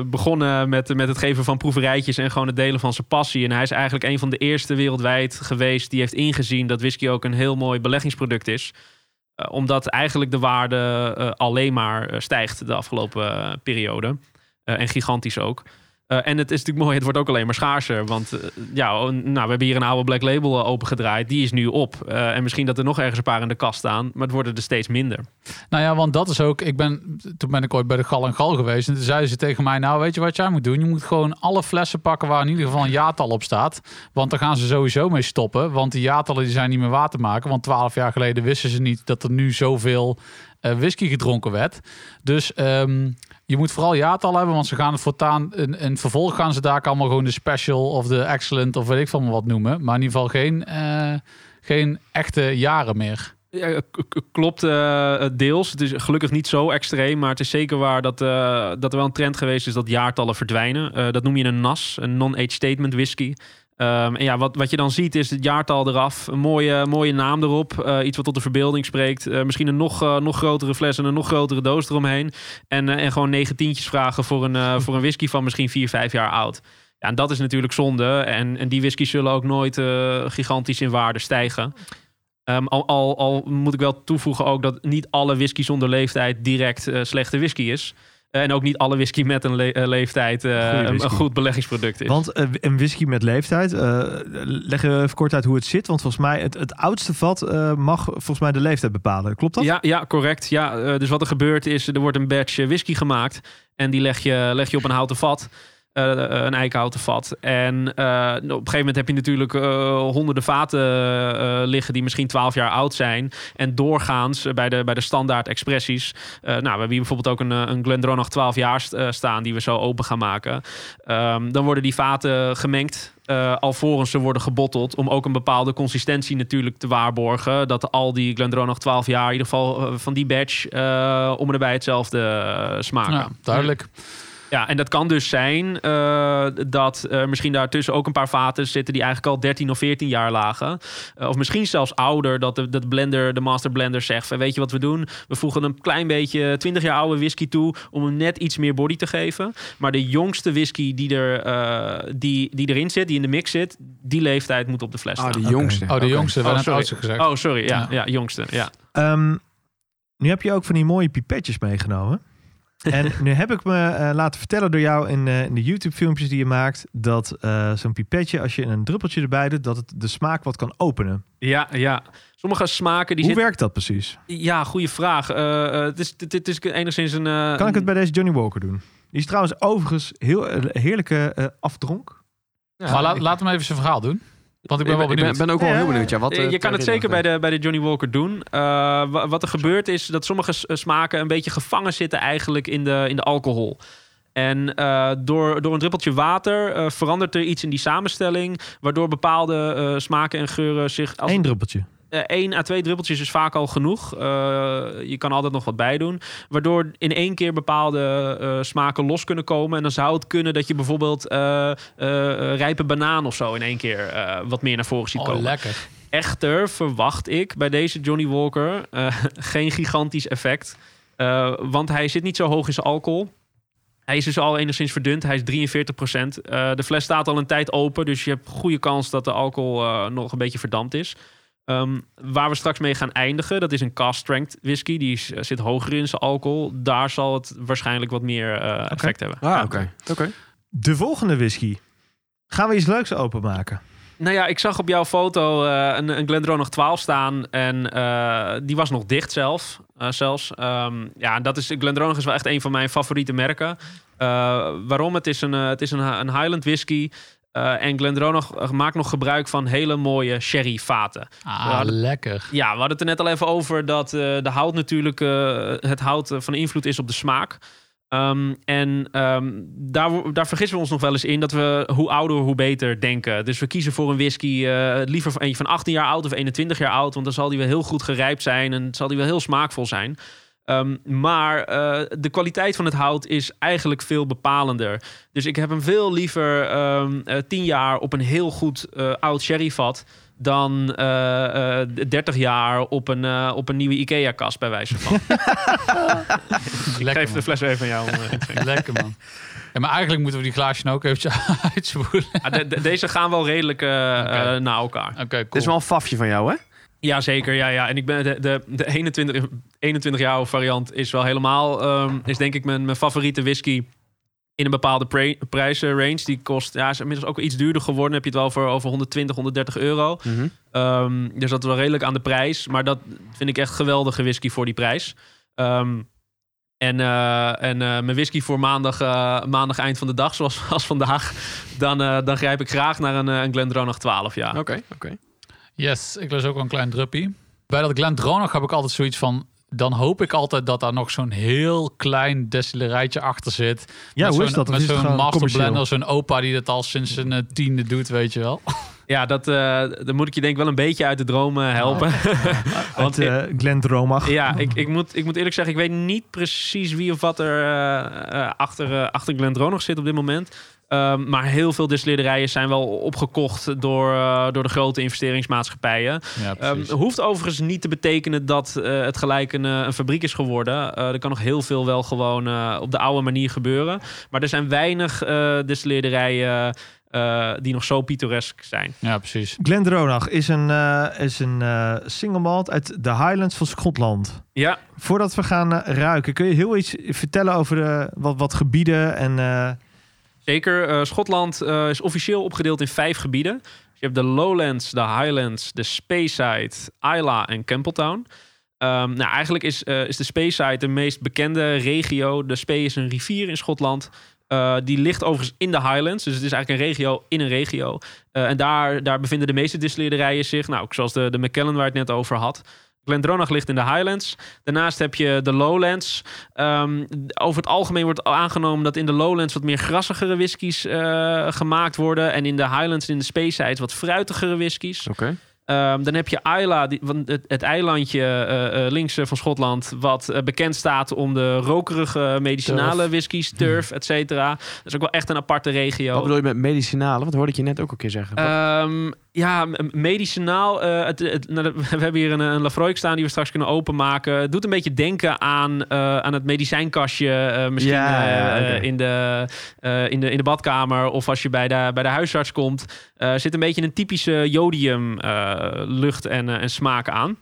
begonnen met, met het geven van proeverijtjes en gewoon het delen van zijn passie. En hij is eigenlijk een van de eerste wereldwijd geweest die heeft ingezien dat whisky ook een heel mooi beleggingsproduct is. Omdat eigenlijk de waarde alleen maar stijgt de afgelopen periode. Eh, en gigantisch ook. Eh, en het is natuurlijk mooi, het wordt ook alleen maar schaarser. Want eh, ja, oh, nou, we hebben hier een oude Black Label opengedraaid. Die is nu op. En misschien dat er nog ergens een paar in de kast staan. Maar het worden er steeds minder. Nou ja, want dat is ook. Ik ben, toen ben ik ooit bij de Gal en Gal geweest. En toen zeiden ze tegen mij: Nou, weet je wat jij moet doen? Je moet gewoon alle flessen pakken waar in ieder geval een jaartal op staat. Want daar gaan ze sowieso mee stoppen. Want die jaartallen die zijn niet meer waar te maken. Want twaalf jaar geleden wisten ze niet dat er nu zoveel eh, whisky gedronken werd. Dus ehm, je moet vooral jaartal hebben, want ze gaan het voortaan. In, in vervolg gaan ze daar allemaal gewoon de special of de excellent of weet ik van wat noemen. Maar in ieder geval geen, eh, geen echte jaren meer. Klopt eh, deels. Het is gelukkig niet zo extreem, maar het is zeker waar dat, eh, dat er wel een trend geweest is dat jaartallen verdwijnen. Dat noem je een NAS, een non-age statement whisky. Ehm, en ja, wat, wat je dan ziet is het jaartal eraf, een mooie, mooie naam erop, eh, iets wat tot de verbeelding spreekt. Eh, misschien een nog, eh, nog grotere fles en een nog grotere doos eromheen. En, en gewoon negen tientjes vragen voor een, voor een whisky van misschien vier, vijf jaar oud. Ja, en dat is natuurlijk zonde. En, en die whiskies zullen ook nooit gigantisch in waarde stijgen. Ehm, al, al, al moet ik wel toevoegen ook dat niet alle whisky zonder leeftijd direct slechte whisky is. En ook niet alle whisky met een le- eh, leeftijd eh, een, een goed beleggingsproduct is. Want eh, een whisky met leeftijd, eh leg even kort uit hoe het zit. Want volgens mij, het, het oudste vat mag volgens mij de leeftijd bepalen. Klopt dat? Ja, ja, correct. Ja, dus wat er gebeurt is, er wordt een batch whisky gemaakt. En die leg je, leg je op een houten vat. Eh, een eikenhouten vat. En eh, op een gegeven moment heb je natuurlijk eh, honderden vaten eh, liggen die misschien 12 jaar oud zijn. En doorgaans eh, bij de, bij de standaard expressies. eh, nou, we hebben hier bijvoorbeeld ook een, eh, een Glendronach 12 jaar st- eh, staan die we zo open gaan maken. Ehm, dan worden die vaten gemengd. eh, alvorens ze worden gebotteld. Om ook een bepaalde consistentie natuurlijk te waarborgen. Dat al die Glendronach 12 jaar, in ieder geval eh, van die batch, eh, om en erbij hetzelfde eh, smaken. Ja, duidelijk. Ja, en dat kan dus zijn eh, dat eh, misschien daartussen ook een paar vaten zitten die eigenlijk al 13 of 14 jaar lagen. Eh, of misschien zelfs ouder, dat de, dat de blender, de master blender zegt: van, Weet je wat we doen? We voegen een klein beetje 20 jaar oude whisky toe om hem net iets meer body te geven. Maar de jongste whisky die, er, eh, die, die erin zit, die in de mix zit, die leeftijd moet op de fles Ah, staan. de jongste. Oh, de jongste, wel Oh, het sorry. oudste gezegd. Oh, sorry. Ja, Ja. ja. jongste. Ja. Ehm, nu heb je ook van die mooie pipetjes meegenomen. En nu heb ik me eh, laten vertellen door jou in, eh, in de YouTube-filmpjes die je maakt... dat eh, zo'n pipetje, als je een druppeltje erbij doet... dat het de smaak wat kan openen. Ja, ja. Sommige smaken die Hoe werkt dat precies? Ja, goede vraag. Eh, eh, het, is, het, het is enigszins een... eh, Kan ik het bij deze Johnny Walker doen? Die is trouwens overigens heel heerlijke eh, afdronk. maar laat, laat hem even zijn verhaal doen. Want ik ben wel ik ben, ook wel Ja, heel ja, benieuwd. Ja, wat, Eh, eh, je kan het zeker bij de, bij de Johnny Walker doen. Eh, wa- wat er gebeurt is dat sommige smaken een beetje gevangen zitten eigenlijk in de, in de alcohol. En eh, door, door een druppeltje water eh, verandert er iets in die samenstelling, waardoor bepaalde eh, smaken en geuren zich als Eén druppeltje. Eh, één à twee druppeltjes is vaak al genoeg. Eh, je kan altijd nog wat bij doen. Waardoor in één keer bepaalde eh, smaken los kunnen komen. En dan zou het kunnen dat je bijvoorbeeld eh, eh, eh, rijpe banaan of zo in één keer eh, wat meer naar voren ziet Oh, komen. lekker. Echter verwacht ik bij deze Johnny Walker eh, geen gigantisch effect. Eh, want hij zit niet zo hoog in zijn alcohol. Hij is dus al enigszins verdund. Hij is 43% de fles staat al een tijd open. Dus je hebt goede kans dat de alcohol eh, nog een beetje verdampt is. Ehm, waar we straks mee gaan eindigen, dat is een cast strength whisky. Die is- eh, zit hoger in zijn alcohol. Daar zal het waarschijnlijk wat meer eh, effect hebben. Ah, Ja. oké. Oké. De volgende whisky. Gaan we iets leuks openmaken? Nou ja, ik zag op jouw foto eh, een, een Glendronach 12 staan. En eh, die was nog dicht zelf, eh, zelfs. Ehm, ja, dat is, Glendronach is wel echt een van mijn favoriete merken. Eh, waarom? Het is een, het is een, een Highland whisky. Eh, en Glendronach eh, maakt nog gebruik van hele mooie sherryvaten. Ah, hadden- lekker. Ja, we hadden het er net al even over dat eh, de hout natuurlijk het hout van invloed is op de smaak. Ehm, en ehm, daar, daar vergissen we ons nog wel eens in dat we hoe ouder, hoe beter denken. Dus we kiezen voor een whisky liever eentje van 18 jaar oud of 21 jaar oud, want dan zal die wel heel goed gerijpt zijn en zal die wel heel smaakvol zijn. Ehm, maar eh, de kwaliteit van het hout is eigenlijk veel bepalender. Dus ik heb hem veel liever ehm eh, 10 jaar op een heel goed eh, oud sherryvat dan eh, eh, 30 jaar op een, eh, op een nieuwe IKEA-kast, bij wijze van. ik Lekker, geef de fles weer even aan jou. Lekker man. Ja, maar eigenlijk moeten we die glaasjes nou ook eventjes uitspoelen. Ah, de- de- deze gaan wel redelijk eh, eh, naar elkaar. Oké, cool. Het is wel een fafje van jou, hè? Ja, zeker. Ja, ja. En ik ben de, de, de 21, 21 jaar variant is wel helemaal, ehm, is denk ik mijn, mijn favoriete whisky in een bepaalde prijsrange. Die kost, ja, is inmiddels ook iets duurder geworden. Heb je het wel voor over 120, 130 euro. Ehm, dus dat is wel redelijk aan de prijs. Maar dat vind ik echt geweldige whisky voor die prijs. Ehm, en eh, en eh, mijn whisky voor maandag, eh, maandag eind van de dag, zoals als vandaag. Dan, dan grijp ik graag naar een, een Glendronach 12, ja. Oké, oké. Yes, ik lees ook wel een klein druppie. Bij dat Glendronach heb ik altijd zoiets van... Dan hoop ik altijd dat daar nog zo'n heel klein destillerijtje achter zit. Ja, met hoe is zo'n- dat? Of Met zo'n gewoon master commercieel? blender, zo'n opa die dat al sinds zijn eh, tiende doet, weet je wel. Ja, dat, eh dan moet ik je denk ik wel een beetje uit de dromen helpen. Want Uit uh, Glendromach. ja, ik, ik, moet, ik moet eerlijk zeggen, ik weet niet precies wie of wat er eh, eh, achter, eh achter Glendronach zit op dit moment. Ehm, maar heel veel distilleerderijen zijn wel opgekocht door, eh, door de grote investeringsmaatschappijen. Ja, Ehm, hoeft overigens niet te betekenen dat eh, het gelijk een, eh, een fabriek is geworden. Eh, er kan nog heel veel wel gewoon eh, op de oude manier gebeuren. Maar er zijn weinig eh distilleerderijen eh, die nog zo pittoresk zijn. ja, precies. Glendronach is een, eh, is een eh, single malt uit de Highlands van Schotland. Ja, Voordat we gaan ruiken, kun je heel iets vertellen over de, wat, wat gebieden en... Zeker. Eh, Schotland eh, is officieel opgedeeld in vijf gebieden. Je hebt de Lowlands, de Highlands, de Speyside, Isla en Campbelltown. Ehm, nou, eigenlijk is, eh, is de Speyside de meest bekende regio. De Spey is een rivier in Schotland. Die ligt overigens in de Highlands. Dus het is eigenlijk een regio in een regio. En daar, daar bevinden de meeste distilleerderijen zich. Nou, zoals de, de Macallan waar ik het net over had. Glendronach ligt in de Highlands. Daarnaast heb je de Lowlands. Ehm, over het algemeen wordt aangenomen dat in de Lowlands wat meer grassigere whiskies eh, gemaakt worden. En in de Highlands en in de Speyside wat fruitigere whiskies. Oké. Ehm, dan heb je Isla, die, het, het eilandje eh, links van Schotland, wat bekend staat om de rokerige medicinale Turf. whiskies, turf, et cetera. Dat is ook wel echt een aparte regio. Wat bedoel je met medicinale? Wat hoorde ik je net ook een keer zeggen? Ehm, ja, medicinaal. eh, het, het- nou, we hebben hier een, een Lafroik staan die we straks kunnen openmaken. Het doet een beetje denken aan, eh, aan het medicijnkastje. eh, misschien Ja, ja, oké. in, de, in, de, in de badkamer. Of als je bij de, bij de huisarts komt. zit een beetje een typische jodium lucht en, en smaak aan.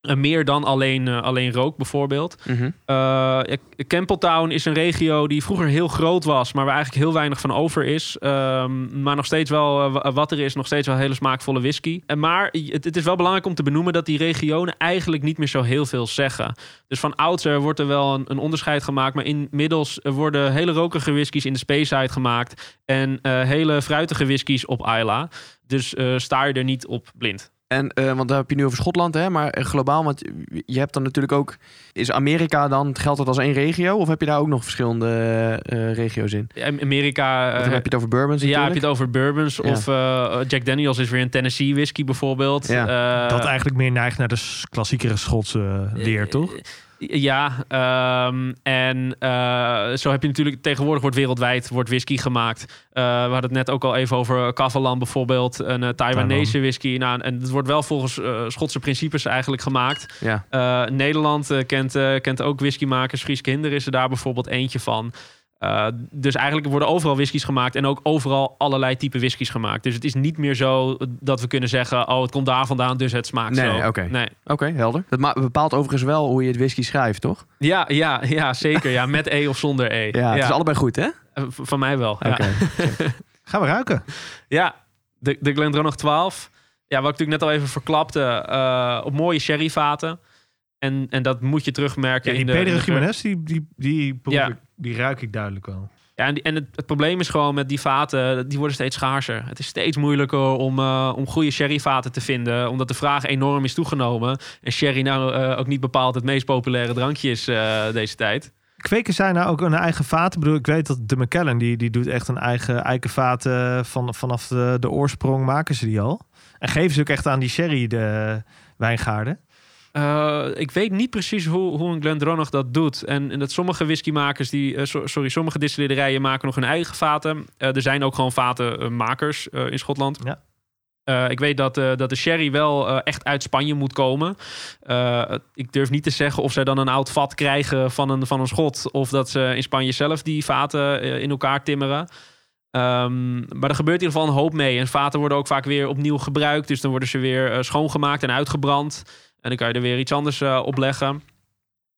Eh, meer dan alleen, eh, alleen rook bijvoorbeeld. Mhm. Uh, Campbelltown is een regio die vroeger heel groot was, maar waar eigenlijk heel weinig van over is. Ehm, maar nog steeds wel eh, wa- wat er is, nog steeds wel hele smaakvolle whisky. En maar het, het is wel belangrijk om te benoemen dat die regionen eigenlijk niet meer zo heel veel zeggen. Dus van oudsher wordt er wel een, een onderscheid gemaakt, maar inmiddels worden hele rokerige whiskies in de Speyside gemaakt en eh, hele fruitige whiskies op Isla. Dus eh, sta je er niet op blind. En, eh, want daar heb je nu over Schotland, hè? Maar eh, globaal, want je hebt dan natuurlijk ook... Is Amerika dan, geldt dat als één regio? Of heb je daar ook nog verschillende eh, regio's in? Amerika. Eh, heb je het over bourbons Ja, heb je natuurlijk. het over bourbons. Ja. Of eh, Jack Daniels is weer een Tennessee whisky bijvoorbeeld. Ja, Eh, dat eigenlijk meer neigt naar de klassiekere Schotse leer, toch? Ja, ehm, en eh, zo heb je natuurlijk tegenwoordig wordt wereldwijd wordt whisky gemaakt. Eh, we hadden het net ook al even over Kavalan bijvoorbeeld, een uh, Taiwanese whisky. Nou, en het wordt wel volgens eh, Schotse principes eigenlijk gemaakt. Ja. Nederland kent, kent ook whiskymakers. Fries Kinder is er daar bijvoorbeeld eentje van. Uh, dus eigenlijk worden overal whiskies gemaakt en ook overal allerlei type whiskies gemaakt. Dus het is niet meer zo dat we kunnen zeggen: oh, het komt daar vandaan, dus het smaakt Nee, zo. nee, oké. Nee. Oké, helder. Dat bepaalt overigens wel hoe je het whisky schrijft, toch? Ja, ja, ja, zeker. Ja, met E of zonder E. Ja, het is allebei goed, hè? Uh, v- van mij wel. Oké. Ja, Gaan we ruiken. ja de, de Glendronach 12. Ja, wat ik natuurlijk net al even verklapte. uh, op mooie sherryvaten. En, en dat moet je terugmerken Ja, die in de... Pedro. Jimenez, die, die, die, Ja. ik- die ruik ik duidelijk wel. Ja, en, die- en het, het probleem is gewoon met die vaten, die worden steeds schaarser. Het is steeds moeilijker om, eh, om goede sherryvaten te vinden, omdat de vraag enorm is toegenomen. En sherry nou eh, ook niet bepaald het meest populaire drankje is eh, deze tijd. Kweken zij nou ook een eigen vaat? Ik bedoel, ik weet dat de McKellen, die, die doet echt een eigen eikenvaat eh, van, vanaf de, de oorsprong maken ze die al. En geven ze ook echt aan die sherry de wijngaarden. Eh, ik weet niet precies hoe, hoe een Glendronach dat doet. En, en dat sommige whiskymakers, die, eh, so- sorry, sommige distillerijen maken nog hun eigen vaten. Eh, er zijn ook gewoon vatenmakers in Schotland. Ja. Ik weet dat, dat de sherry wel echt uit Spanje moet komen. Ik durf niet te zeggen of zij dan een oud vat krijgen van een, van een schot. Of dat ze in Spanje zelf die vaten in elkaar timmeren. Ehm, maar er gebeurt in ieder geval een hoop mee. En vaten worden ook vaak weer opnieuw gebruikt. Dus dan worden ze weer schoongemaakt en uitgebrand. En dan kan je er weer iets anders eh, op leggen.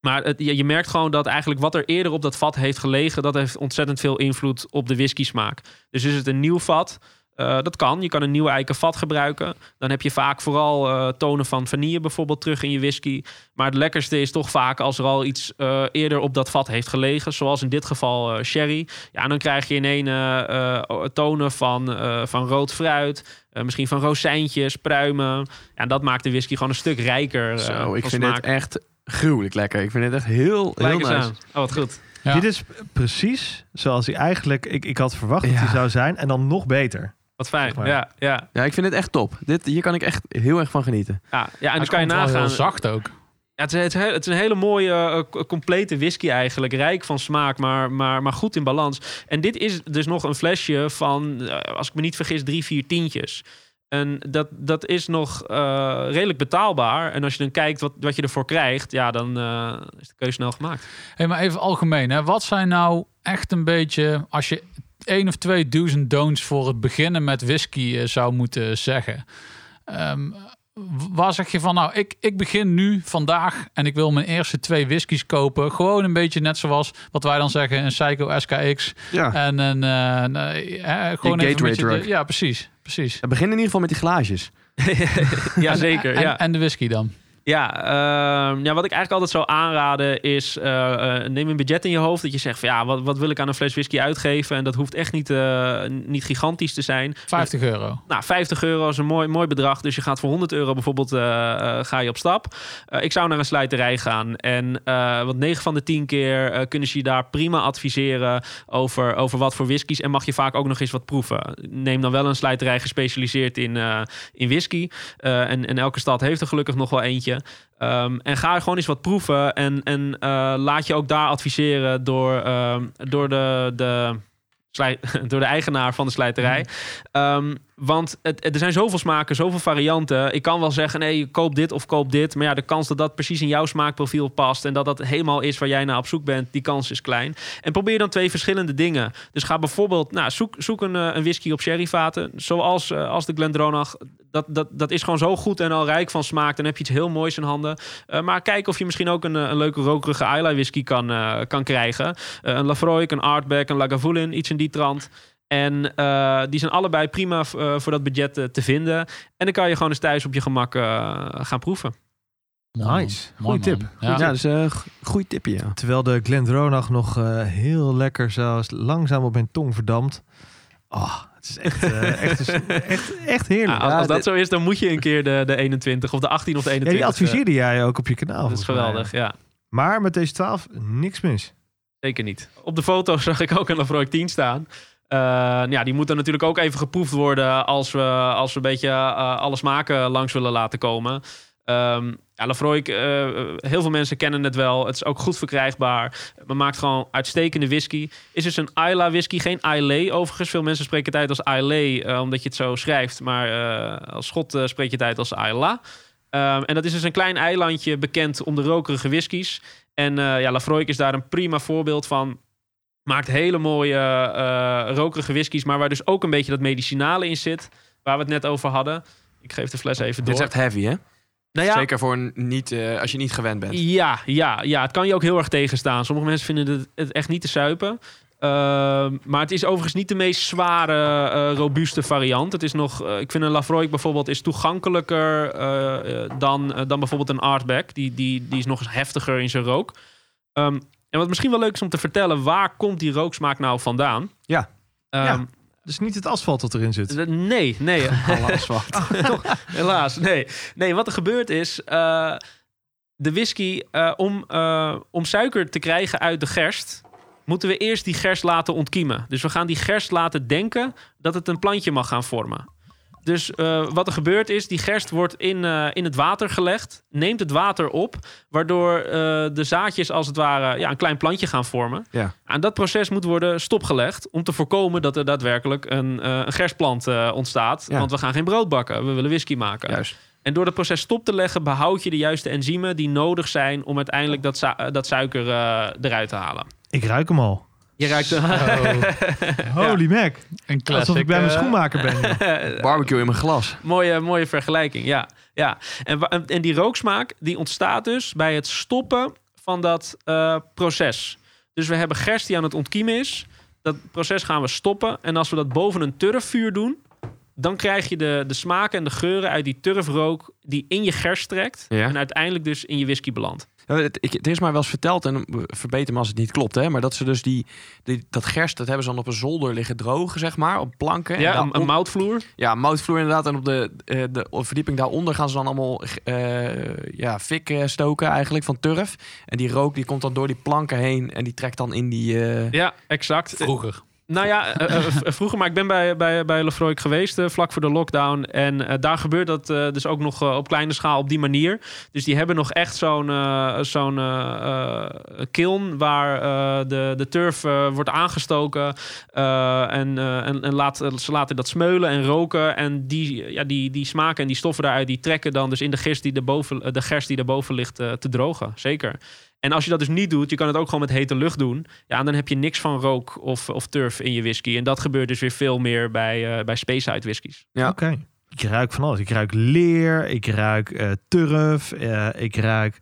Maar het, je, je merkt gewoon dat eigenlijk wat er eerder op dat vat heeft gelegen... dat heeft ontzettend veel invloed op de whisky smaak. Dus is het een nieuw vat... eh, dat kan. Je kan een nieuwe eiken vat gebruiken. Dan heb je vaak vooral eh, tonen van vanille bijvoorbeeld terug in je whisky. Maar het lekkerste is toch vaak als er al iets eh, eerder op dat vat heeft gelegen. Zoals in dit geval eh, sherry. Ja, en dan krijg je in één eh, eh, tonen van, eh, van rood fruit. eh, misschien van rozijntjes, pruimen. Ja, en dat maakt de whisky gewoon een stuk rijker. Zo, ik vind smaak. het echt gruwelijk lekker. Ik vind het echt heel, heel Kijk nice. aan. Oh, wat goed. Ja. Dit is precies zoals hij eigenlijk, ik, ik had verwacht dat hij zou zijn. En dan nog beter. Wat fijn. Zeg maar. Ja, ja, Ja, ik vind het echt top. Dit, hier kan ik echt heel erg van genieten. ja. ja en Hij dan kan je nagaan. heel zacht ook. Ja, het, is, het, is, het is een hele mooie, eh, complete whisky eigenlijk. Rijk van smaak, maar, maar, maar goed in balans. En dit is dus nog een flesje van, eh, als ik me niet vergis, drie, vier tientjes. En dat, dat is nog eh, redelijk betaalbaar. En als je dan kijkt wat, wat je ervoor krijgt, ja, dan eh, is de keuze snel gemaakt. Hey, maar even algemeen, hè. wat zijn nou echt een beetje, als je één of twee do's en don'ts voor het beginnen met whisky eh, zou moeten zeggen? Ehm, w- waar zeg je van, nou, ik, ik begin nu vandaag en ik wil mijn eerste twee whiskies kopen. Gewoon een beetje net zoals wat wij dan zeggen, een Psycho SKX Ja. en een, eh, eh, gewoon een beetje de- ja, precies, precies. We beginnen in ieder geval met die glaasjes. ja, zeker. En, ja. en de whisky dan? Ja, ehm, ja, wat ik eigenlijk altijd zou aanraden is... eh, eh, neem een budget in je hoofd dat je zegt van... ja, wat, wat wil ik aan een fles whisky uitgeven? En dat hoeft echt niet, eh, niet gigantisch te zijn. 50 euro. Nou, 50 euro is een mooi, mooi bedrag. Dus je gaat voor 100 euro bijvoorbeeld ga je op stap. Ik zou naar een slijterij gaan. En want 9 van de 10 keer kunnen ze je daar prima adviseren over, over wat voor whiskies. En mag je vaak ook nog eens wat proeven. Neem dan wel een slijterij gespecialiseerd in, in whisky. En, en elke stad heeft er gelukkig nog wel eentje. Ehm, en ga gewoon eens wat proeven. En, en eh, laat je ook daar adviseren door, ehm, door de... de door de eigenaar van de slijterij. Ehm, want er zijn zoveel smaken, zoveel varianten. Ik kan wel zeggen, nee, koop dit of koop dit. Maar ja, de kans dat dat precies in jouw smaakprofiel past... en dat dat helemaal is waar jij naar op zoek bent... die kans is klein. En probeer dan twee verschillende dingen. Dus ga bijvoorbeeld, nou, zoek, zoek een, eh, een whisky op sherryvaten. Zoals eh, als de Glendronach. Dat, dat, dat is gewoon zo goed en al rijk van smaak. Dan heb je iets heel moois in handen. Eh, maar kijk of je misschien ook een, een leuke rokerige Islay whisky kan, kan krijgen. Een Lafroik, een Artback, een Lagavulin, iets in die trant. En eh, die zijn allebei prima eh, voor dat budget eh, te vinden. En dan kan je gewoon eens thuis op je gemak eh, gaan proeven. Mooi, Nice. Goeie Mooi, tip. man. Ja, Ja. dus een goede tipje, ja. Terwijl de Glendronach nog eh, heel lekker zo langzaam op mijn tong verdampt. Oh, het is echt, eh, echt, echt, echt heerlijk. Ja, als, Ja, als dat zo is, dan moet je een keer de, de 21 of de 18 of de Ja, 21. die adviseerde jij ook op je kanaal. Dat is mij. geweldig, ja. Maar met deze 12 niks mis. Zeker niet. Op de foto zag ik ook een Lafroik 10 staan. Eh, ja, die moet dan natuurlijk ook even geproefd worden als we, als we een beetje eh, alle smaken langs willen laten komen. Ehm ja, eh, heel veel mensen kennen het wel. Het is ook goed verkrijgbaar. Men maakt gewoon uitstekende whisky. Is dus een Isla whisky, geen Islay overigens. Veel mensen spreken uit als Islay, omdat je het zo schrijft. Maar als schot spreek je uit als Isla. Ehm, en dat is dus een klein eilandje bekend om de rokerige whiskies. En ja, is daar een prima voorbeeld van. Maakt hele mooie eh rokerige whiskies, maar waar dus ook een beetje dat medicinale in zit. Waar we het net over hadden. Ik geef de fles even door. Dit is echt heavy, hè? nou ja, Zeker voor een niet, eh, als je niet gewend bent. ja, ja, ja, het kan je ook heel erg tegenstaan. Sommige mensen vinden het, echt niet te suipen. Ehm, maar het is overigens niet de meest zware, eh, robuuste variant. Het is nog, ik vind een Lafroik bijvoorbeeld is toegankelijker dan, dan bijvoorbeeld een Artback. Die, die, die is nog eens heftiger in zijn rook. Ehm, En wat misschien wel leuk is om te vertellen, waar komt die rooksmaak nou vandaan? Ja. Ja. Dus niet het asfalt dat erin zit. d- Nee, nee. Alle asfalt. Helaas, nee. Nee, wat er gebeurt is... eh, de whisky, eh, om, eh, om suiker te krijgen uit de gerst... moeten we eerst die gerst laten ontkiemen. Dus we gaan die gerst laten denken dat het een plantje mag gaan vormen. Dus eh, wat er gebeurt is, die gerst wordt in, eh, in het water gelegd, neemt het water op, waardoor eh, de zaadjes als het ware ja, een klein plantje gaan vormen. Ja. Aan dat proces moet worden stopgelegd om te voorkomen dat er daadwerkelijk een, eh, een gerstplant eh, ontstaat. Ja. Want we gaan geen brood bakken, we willen whisky maken. Juist. En door dat proces stop te leggen, behoud je de juiste enzymen die nodig zijn om uiteindelijk dat, dat suiker eh, eruit te halen. Ik ruik hem al. Je ruikt Holy mac. Een classic. Alsof ik bij mijn eh, schoenmaker ben. Barbecue in mijn glas. mooie, mooie vergelijking, ja. ja. En en die rooksmaak die ontstaat dus bij het stoppen van dat eh, proces. Dus we hebben gerst die aan het ontkiemen is. Dat proces gaan we stoppen. En als we dat boven een turfvuur doen... dan krijg je de, de smaken en de geuren uit die turfrook... die in je gerst trekt. Ja. En uiteindelijk dus in je whisky belandt. Ja, het, ik, het is mij wel eens verteld, en verbeter me als het niet klopt, hè, maar dat ze dus die, die dat gerst, dat hebben ze dan op een zolder liggen drogen, zeg maar, op planken. En Ja, daar een, moutvloer. Ja, moutvloer inderdaad. En op de, eh, de verdieping daaronder gaan ze dan allemaal eh, ja, fik stoken eigenlijk van turf. En die rook die komt dan door die planken heen en die trekt dan in die... eh, Ja, exact. Vroeger. Nou ja, eh, eh, v- vroeger, maar ik ben bij, bij, bij Lefroy geweest eh, vlak voor de lockdown. En eh, daar gebeurt dat eh, dus ook nog eh, op kleine schaal op die manier. Dus die hebben nog echt zo'n eh, zo'n eh, eh, kiln waar eh, de, de turf eh, wordt aangestoken. eh, en eh, en, en laat, ze laten dat smeulen en roken. En die, ja, die, die smaken en die stoffen daaruit, die trekken dan dus in de gerst die erboven, de gerst die erboven ligt eh, te drogen. Zeker. En als je dat dus niet doet, je kan het ook gewoon met hete lucht doen. Ja, en dan heb je niks van rook of, of turf in je whisky. En dat gebeurt dus weer veel meer bij, eh bij Speyside whiskies. Ja. Oké. Ik ruik van alles. Ik ruik leer, ik ruik eh, turf, eh, ik ruik...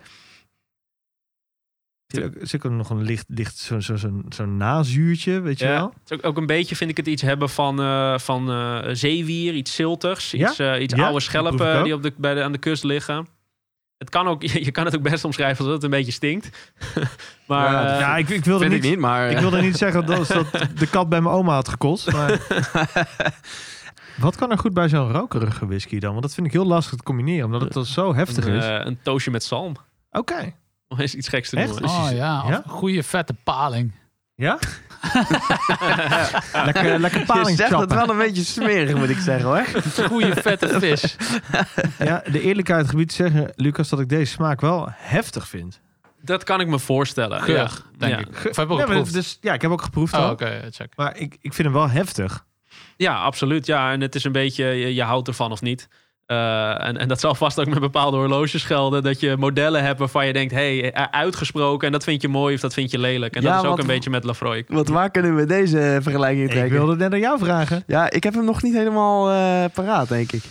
Zit ook, zit ook nog een licht, licht zo'n zo, zo, zo'n nazuurtje, weet je Ja. wel? Het is ook, ook een beetje vind ik het iets hebben van, eh, van eh, zeewier, iets ziltigs, Ja? iets, eh, iets Ja, oude schelpen die op de, bij de, aan de kust liggen. Het kan ook, je kan het ook best omschrijven als dat het een beetje stinkt. maar Ja, eh, ja, ik, ik wilde niet, ik niet, maar... ik wilde niet zeggen dat, dat de kat bij mijn oma had gekost. Maar... Wat kan er goed bij zo'n rokerige whisky dan? Want dat vind ik heel lastig te combineren, omdat het dan zo heftig een, is. eh, een toastje met zalm. Oké. Om eens iets geks te Echt? noemen. Oh ja, of Ja? een goede vette paling. Ja? lekker, lekker je paling zegt het wel een beetje smerig, moet ik zeggen hoor. Goede vette vis. Ja, de eerlijkheid gebied te zeggen, Lucas, dat ik deze smaak wel heftig vind. Dat kan ik me voorstellen. Geur, ja. denk Ja. ik. Of heb je ook Ja, geproefd? dus, ja, ik heb ook geproefd Oh, al. check. Maar ik, ik vind hem wel heftig. Ja, absoluut. Ja, en het is een beetje, je, je houdt ervan of niet. Eh, en, en dat zal vast ook met bepaalde horloges gelden. Dat je modellen hebt waarvan je denkt, hé, hey, uitgesproken. En dat vind je mooi of dat vind je lelijk. En Ja, dat is ook een beetje met Lafroy. Want waar kunnen we deze vergelijking Ik trekken? wilde net aan jou vragen. Ja, ik heb hem nog niet helemaal eh, paraat, denk ik.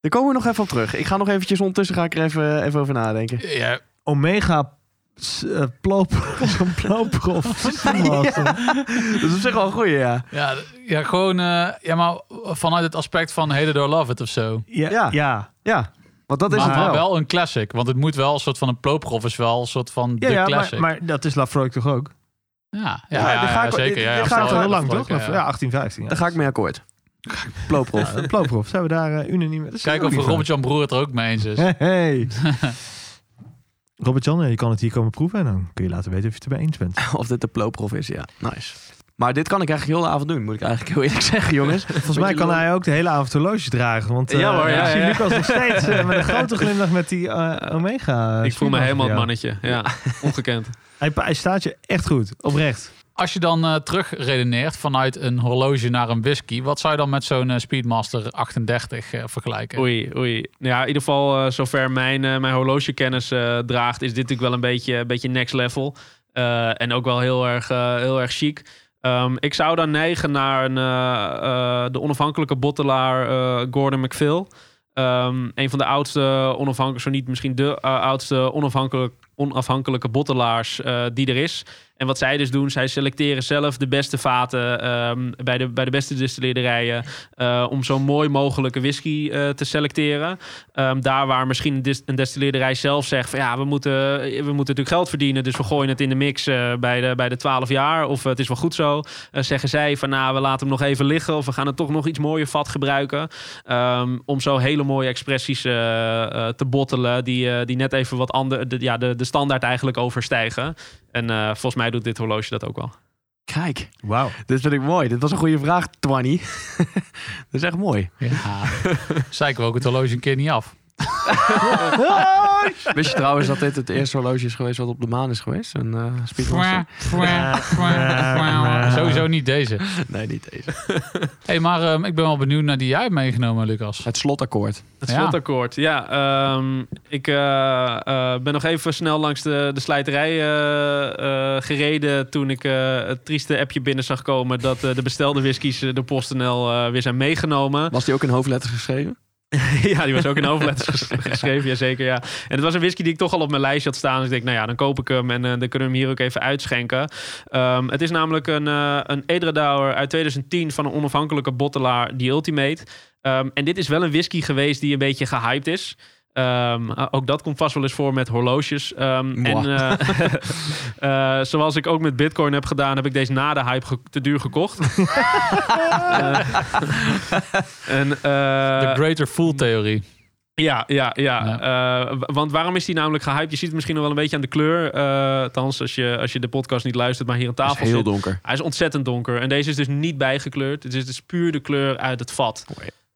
Daar komen we nog even op terug. Ik ga nog eventjes ondertussen ga ik er even, even over nadenken. Ja, Omega s- eh, ploop, zo'n ploopprof. Dat is op zich wel een goeie, ja. ja, ja, gewoon eh, ja, maar vanuit het aspect van Hate It or Love It of zo. Ja, Ja. ja. Ja, want dat is maar het wel. wel een classic. Want het moet wel een soort van een ploopgrof is wel een soort van Ja, de ja, classic. maar, maar dat is Lafroy toch ook? ja, ja, Ja, ga ik- zeker. Ja, ga ik Gaat wel al heel lang, toch? ja. Ja, 18, 15. Ja. Daar ga ik mee akkoord. Een ploopprof. Zijn we daar eh, unaniem? Dat Kijken of Robert-Jan Broer het er ook mee eens is. Hey, hey. Robert-Jan, je kan het hier komen proeven en dan kun je laten weten of je het ermee eens bent. Of dit de ploopprof is, ja. Nice. Maar dit kan ik eigenlijk heel de avond doen, moet ik eigenlijk heel eerlijk zeggen, jongens. Volgens mij kan hij ook de hele avond horloges dragen. Want eh, Ja hoor, ja, ik zie ja. Lucas nog steeds eh, met een grote glimlach met die eh, Omega. ik voel me helemaal het mannetje. Ja, ongekend. Hij, hij staat je echt goed, oprecht. Als je dan eh terug redeneert vanuit een horloge naar een whisky, wat zou je dan met zo'n eh, Speedmaster 38 eh, vergelijken? Oei, oei. Ja, in ieder geval, zover mijn, mijn horlogekennis draagt, is dit natuurlijk wel een beetje, een beetje next level. En ook wel heel erg, heel erg chic. Ehm, ik zou dan neigen naar een, de onafhankelijke bottelaar Gordon McPhail. Ehm, een van de oudste onafhankelijke, zo niet misschien de oudste onafhankelijk, onafhankelijke bottelaars eh, die er is. En wat zij dus doen, zij selecteren zelf de beste vaten ehm, bij, de, bij de beste distilleerderijen eh, om zo mooi mogelijke whisky eh, te selecteren. Ehm, daar waar misschien een, destilleerderij zelf zegt ja, we moeten, we moeten natuurlijk geld verdienen, dus we gooien het in de mix bij, de, bij de 12 jaar of het is wel goed zo. Zeggen zij van nou, we laten hem nog even liggen of we gaan het toch nog iets mooier vat gebruiken. Ehm, om zo hele mooie expressies te bottelen die, die net even wat ander, de, ja, de, de standaard eigenlijk overstijgen. En eh, volgens mij doet dit horloge dat ook wel. Kijk, Wauw. dit vind ik mooi. Dit was een goede vraag, Twanny. dat is echt mooi. Ja. Zeiken we ook het horloge een keer niet af. Wist je trouwens dat dit het eerste horloge is geweest wat op de maan is geweest? Een uh, speedmaster? Sowieso niet deze. Nee, niet deze. hey, maar ehm, ik ben wel benieuwd naar die jij hebt meegenomen, Lucas. Het slotakkoord. Het Ja. slotakkoord, ja. ehm, ik eh, eh, ben nog even snel langs de, de slijterij eh, eh, gereden... toen ik eh, het trieste appje binnen zag komen... dat eh, de bestelde whiskies door PostNL eh, weer zijn meegenomen. Was die ook in hoofdletters geschreven? ja, die was ook in hoofdletters ges- geschreven, jazeker, ja. En het was een whisky die ik toch al op mijn lijstje had staan. Dus ik denk, nou ja, dan koop ik hem en eh, dan kunnen we hem hier ook even uitschenken. Ehm, het is namelijk een, eh een Edredauer uit 2010 van een onafhankelijke bottelaar, die Ultimate. Ehm, en dit is wel een whisky geweest die een beetje gehyped is. Ehm, uh, ook dat komt vast wel eens voor met horloges. Ehm, en eh, eh, zoals ik ook met Bitcoin heb gedaan, heb ik deze na de hype ge- te duur gekocht. Eh, en, eh, De Greater Fool Theorie. ja, ja, ja. Eh, want waarom is die namelijk gehyped? Je ziet het misschien nog wel een beetje aan de kleur. eh althans, als je, als je de podcast niet luistert, maar hier aan tafel is heel zit. donker. Hij is ontzettend donker. En deze is dus niet bijgekleurd. Het is dus puur de kleur uit het vat.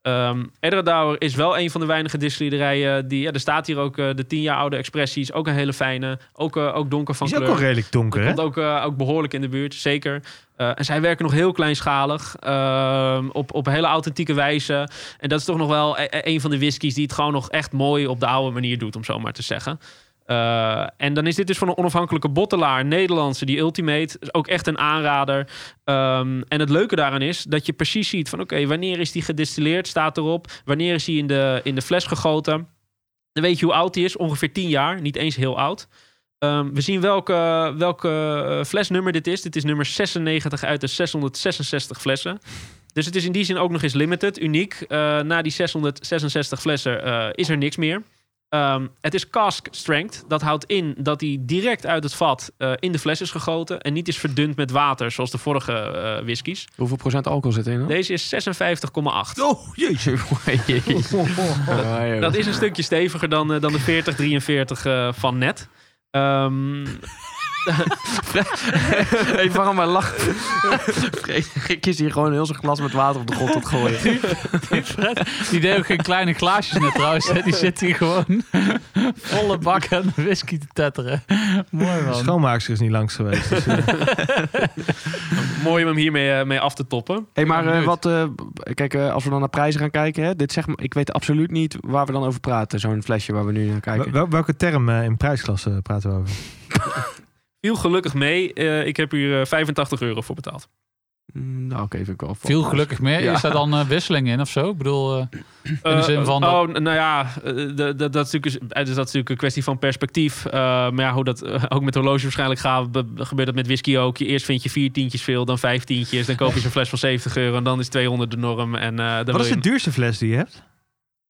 Ehm Edredauer is wel een van de weinige distilleerderijen die... Ja, er staat hier ook eh, de tien jaar oude expressies. Ook een hele fijne. Ook, eh, ook donker van Die is ook kleur. wel redelijk donker, hè? Komt ook, eh, ook behoorlijk in de buurt, zeker. En zij werken nog heel kleinschalig. ehm, op, op hele authentieke wijze. En dat is toch nog wel e- e- een van de whiskies die het gewoon nog echt mooi op de oude manier doet, om zo maar te zeggen. Eh, en dan is dit dus van een onafhankelijke bottelaar, Nederlandse, die Ultimate. Is ook echt een aanrader. Ehm, en het leuke daaraan is dat je precies ziet van... oké, wanneer is die gedistilleerd, staat erop. Wanneer is die in de, in de fles gegoten. Dan weet je hoe oud die is, ongeveer 10 jaar. Niet eens heel oud. Ehm, we zien welke, welke eh, flesnummer dit is. Dit is nummer 96 uit de 666 flessen. Dus het is in die zin ook nog eens limited, uniek. Eh, na die 666 flessen is er niks meer. Ehm, het is cask strength. Dat houdt in dat hij direct uit het vat eh, in de fles is gegoten... en niet is verdund met water, zoals de vorige eh whiskies. Hoeveel procent alcohol zit erin? Deze is 56,8. Oh, jeetje. Dat is een stukje steviger dan, eh, dan de 40, 43 eh, van net. Ehm, Hey, waarom maar lachen? ik kies hier gewoon heel zijn glas met water op de grond te gooien. Fred, die deed ook geen kleine glaasjes net trouwens. hè. Die zit hier gewoon volle bak aan de whisky te tetteren. Mooi De man. schoonmaakster is niet langs geweest. Dus, eh, mooi om hem hiermee eh, mee af te toppen. Hey, maar eh, wat, eh, kijk, eh, als we dan naar prijzen gaan kijken, hè, dit zeg maar, ik weet absoluut niet waar we dan over praten. Zo'n flesje waar we nu naar kijken. wel- welke term eh, in prijsklasse praten we over? Viel gelukkig mee. Eh, ik heb hier eh, 85 euro voor betaald. Mm, nou, oké, vind ik wel. Veel gelukkig meer. Ja. Is daar dan eh, wisseling in of zo? Ik bedoel, eh, in de zin van... Eh, dat- oh, nou ja, eh, de- de- dat, is natuurlijk, dus dat is natuurlijk een kwestie van perspectief. Eh, maar ja, hoe dat eh, ook met horloge waarschijnlijk gaat, be- gebeurt dat met whisky ook. Je Eerst vind je vier tientjes veel, dan vijf tientjes. Dan koop je zo'n fles van 70 euro en dan is 200 de norm. En, eh, dan Wat is je- de duurste fles die je hebt?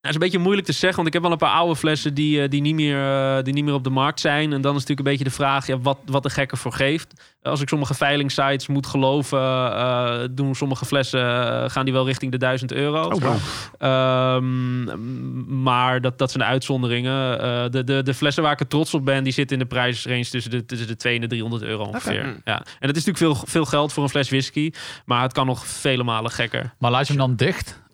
Dat is een beetje moeilijk te zeggen, want ik heb wel een paar oude flessen die, eh, die, niet, meer, eh, die niet meer op de markt zijn. En dan is natuurlijk een beetje de vraag ja, wat, wat de gek ervoor geeft. Als ik sommige veilingsites moet geloven, eh, doen sommige flessen, eh, gaan die wel richting de 1000 euro. Oh, wow. Ehm, maar dat, dat zijn de uitzonderingen. Eh, de, de, de flessen waar ik er trots op ben, die zitten in de prijsrange tussen de, tussen de 2 en de 300 euro ongeveer. Oké. Ja. En dat is natuurlijk veel, veel geld voor een fles whisky, maar het kan nog vele malen gekker. Maar laat je hem dan dicht?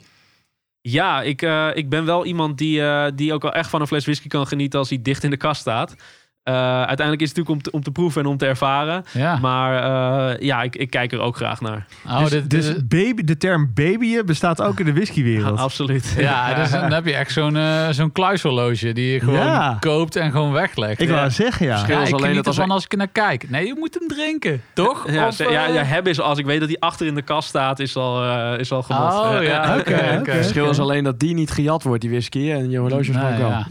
Ja, ik, eh, ik ben wel iemand die, eh, die ook wel echt van een fles whisky kan genieten als hij dicht in de kast staat. Eh, uiteindelijk is het natuurlijk om te, om te proeven en om te ervaren. Ja. Maar eh, ja, ik, ik kijk er ook graag naar. oh, dus dit, dus baby, de term babyen bestaat ook in de whiskywereld. Absoluut. ja, dus dan heb je echt zo'n eh, zo'n kluishorloge die je gewoon Ja. koopt en gewoon weglegt. ik ja. wou zeggen, ja. Verschil Ja, is ik alleen dat als ervan er- als ik er naar kijk. Nee, je moet hem drinken, toch? Ja, Of, ja, ja, hebben is als ik weet dat hij achter in de kast staat, is al, eh, is al genot. Oh ja, verschil is alleen dat die niet gejat wordt, die whisky. En je horloge ook wel. ja.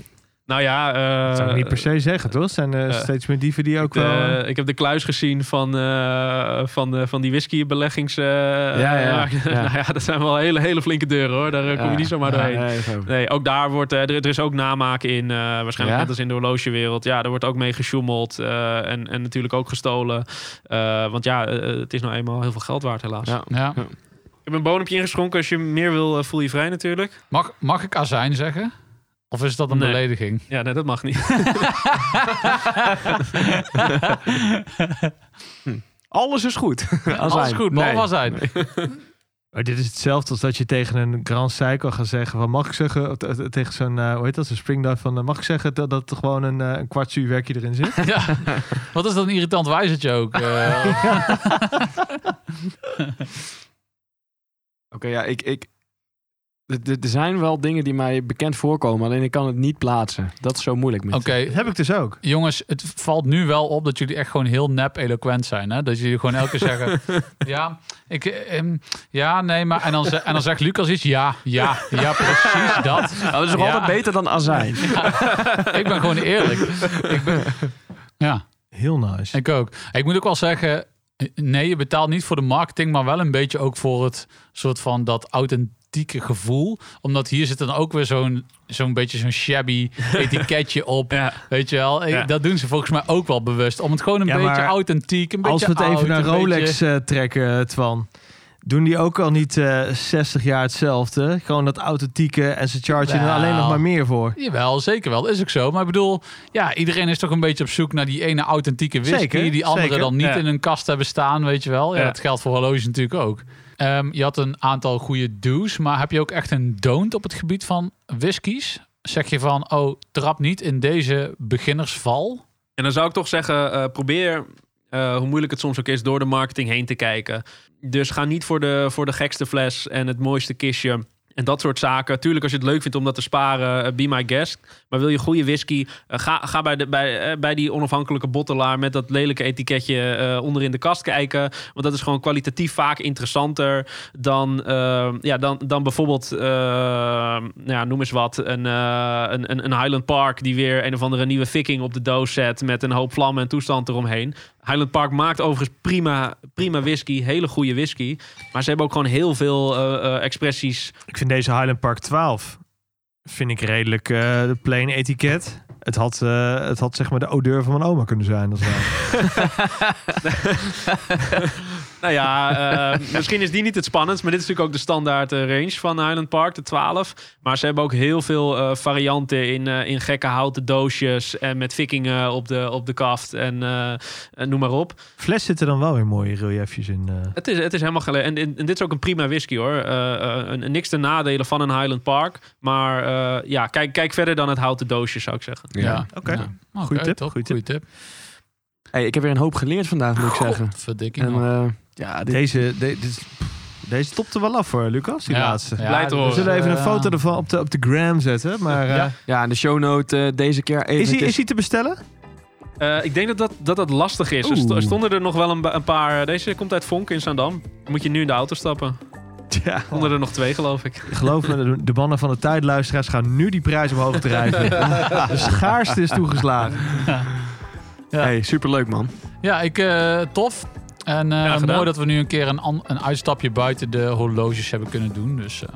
Nou ja, eh, Dat zou ik niet per se zeggen, toch? Zijn eh, eh, steeds meer dieven die ook de- wel... ik heb de kluis gezien van, eh, van, de, van die whiskybeleggings. eh Ja, ja, ja. nou ja, dat zijn wel hele, hele flinke deuren hoor. Daar eh, kom je niet zomaar doorheen. nee, ook daar wordt er, er is ook namaak in. eh, waarschijnlijk Ja? net als in de horlogewereld. Ja, er wordt ook mee gesjoemeld. eh, en, en natuurlijk ook gestolen. Eh, want ja, eh, het is nou eenmaal heel veel geld waard, helaas. Ja. Ja. Ik heb een bonempje ingeschonken. Als je meer wil, eh, voel je vrij natuurlijk. Mag, mag ik azijn zeggen? Of is dat een Nee. belediging? Ja, nee, dat mag niet. Alles is goed. Alles goed, behalve Nee. Maar dit is hetzelfde als dat je tegen een Grand Cycle gaat zeggen van mag ik zeggen eh, tegen zo'n eh, hoe heet dat zo'n springdive van eh, mag ik zeggen dat, dat er gewoon een, eh, een kwart werkje erin zit? Ja. Wat is dat een irritant wijzertje ook? Oké, ja, ik... ik er- zijn wel dingen die mij bekend voorkomen, alleen ik kan het niet plaatsen. Dat is zo moeilijk. Met Oké, Dat heb ik dus ook. jongens, het valt nu wel op dat jullie echt gewoon heel nep eloquent zijn. Hè? Dat jullie gewoon elke keer zeggen, ja, ik, eh, ehm, ja, nee, maar... En dan, ze- en dan zegt Lucas iets, ja, ja, ja, precies dat. Oh, dat is nog Ja. altijd beter dan azijn. Ik ben gewoon eerlijk. Ik ben, ja, Heel nice. ik ook. Ik moet ook wel zeggen, nee, je betaalt niet voor de marketing, maar wel een beetje ook voor het soort van dat authentieke gevoel. Omdat hier zit dan ook weer zo'n zo'n beetje zo'n shabby etiketje op. ja. Weet je wel, Ja. dat doen ze volgens mij ook wel bewust. Om het gewoon een Ja, beetje authentiek, een Als we het even naar Rolex beetje- eh, trekken, Twan. Doen die ook al niet eh 60 jaar hetzelfde? Gewoon dat authentieke en ze chargen er alleen nog maar meer voor. Jawel, zeker wel. Is ook zo. Maar ik bedoel, ja, iedereen is toch een beetje op zoek naar die ene authentieke whisky. Zeker, die anderen zeker. dan niet in een kast hebben staan, weet je wel. Ja, Ja. Dat geldt voor horloges natuurlijk ook. Ehm, je had een aantal goede do's, maar heb je ook echt een don't op het gebied van whiskies? Zeg je van, oh, trap niet in deze beginnersval? En dan zou ik toch zeggen, eh, probeer, eh, hoe moeilijk het soms ook is, door de marketing heen te kijken. Dus ga niet voor de, voor de gekste fles en het mooiste kistje. En dat soort zaken. Tuurlijk, als je het leuk vindt om dat te sparen, eh, be my guest. Maar wil je goede whisky, eh, ga, ga bij, de, bij, eh, bij die onafhankelijke bottelaar met dat lelijke etiketje eh onder in de kast kijken. Want dat is gewoon kwalitatief vaak interessanter dan, ja, dan, dan bijvoorbeeld, nou ja, noem eens wat, een, een, een, een Highland Park die weer een of andere nieuwe viking op de doos zet met een hoop vlammen en toestand eromheen. Highland Park maakt overigens prima, prima whisky, hele goede whisky. Maar ze hebben ook gewoon heel veel eh, eh, expressies. Ik vind deze Highland Park 12 vind ik redelijk eh, de plain etiket. Het had, eh, het had zeg maar de odeur van mijn oma kunnen zijn. Dat. Nou ja, eh, misschien is die niet het spannendst, maar dit is natuurlijk ook de standaard eh, range van Highland Park, de 12. Maar ze hebben ook heel veel eh, varianten in, eh, in gekke houten doosjes en met vikingen op de, op de kaft en, eh, en noem maar op. Fles zitten dan wel weer mooie reliefjes in. eh. Het is, het is helemaal gele en, en, en dit is ook een prima whisky hoor. Eh, eh, een- niks te nadelen van een Highland Park. Maar eh, ja, kijk, kijk verder dan het houten doosje zou ik zeggen. Ja. Oké. Ja. Oké, Goeie tip, top. goeie Goeie tip. Hey, ik heb weer een hoop geleerd vandaag, moet ik zeggen. Verdikking. En, eh, ja, dit, Deze, de, dit is- deze topte wel af voor Lucas, die laatste. Blij te dus, horen. We zullen even een eh, foto ervan op de, op de gram zetten. Maar eh, Ja. ja, in de shownote eh, deze keer even... is, hij, is hij te bestellen? Eh, ik denk dat dat, dat, dat lastig is. Er stonden er nog wel een, een paar. Deze komt uit Vonk in Zaandam. Moet je nu in de auto stappen. Ja. Stonden er nog twee, geloof ik. Geloof me, de, mannen van de tijdluisteraars gaan nu die prijs omhoog drijven. de schaarste is toegeslagen. Ja. Hey, superleuk man. Ja, ik, eh, tof. En eh, mooi dat we nu een keer een, een uitstapje buiten de horloges hebben kunnen doen. Dus eh,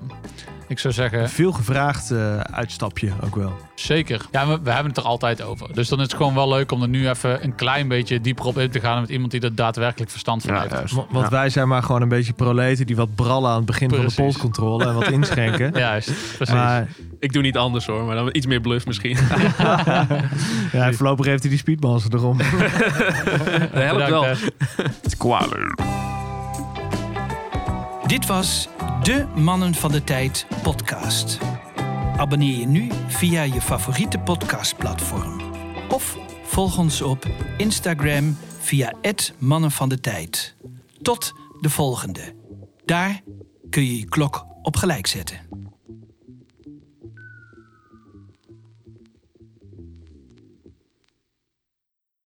ik zou zeggen, Veel gevraagd eh, uitstapje ook wel. zeker. Ja, we, we hebben het er altijd over. Dus dan is het gewoon wel leuk om er nu even een klein beetje dieper op in te gaan met iemand die er daadwerkelijk verstand van heeft. juist. Want wij zijn maar gewoon een beetje proleten die wat brallen aan het begin van de polscontrole en wat inschenken. Juist, precies. Maar Ik doe niet anders hoor, maar dan iets meer bluff misschien. ja, voorlopig heeft hij die speedballs erom. Dat helpt wel. hè. Dit was de Mannen van de Tijd podcast. Abonneer je nu via je favoriete podcastplatform. Of volg ons op Instagram via het Mannen van de Tijd. Tot de volgende. Daar kun je je klok op gelijk zetten.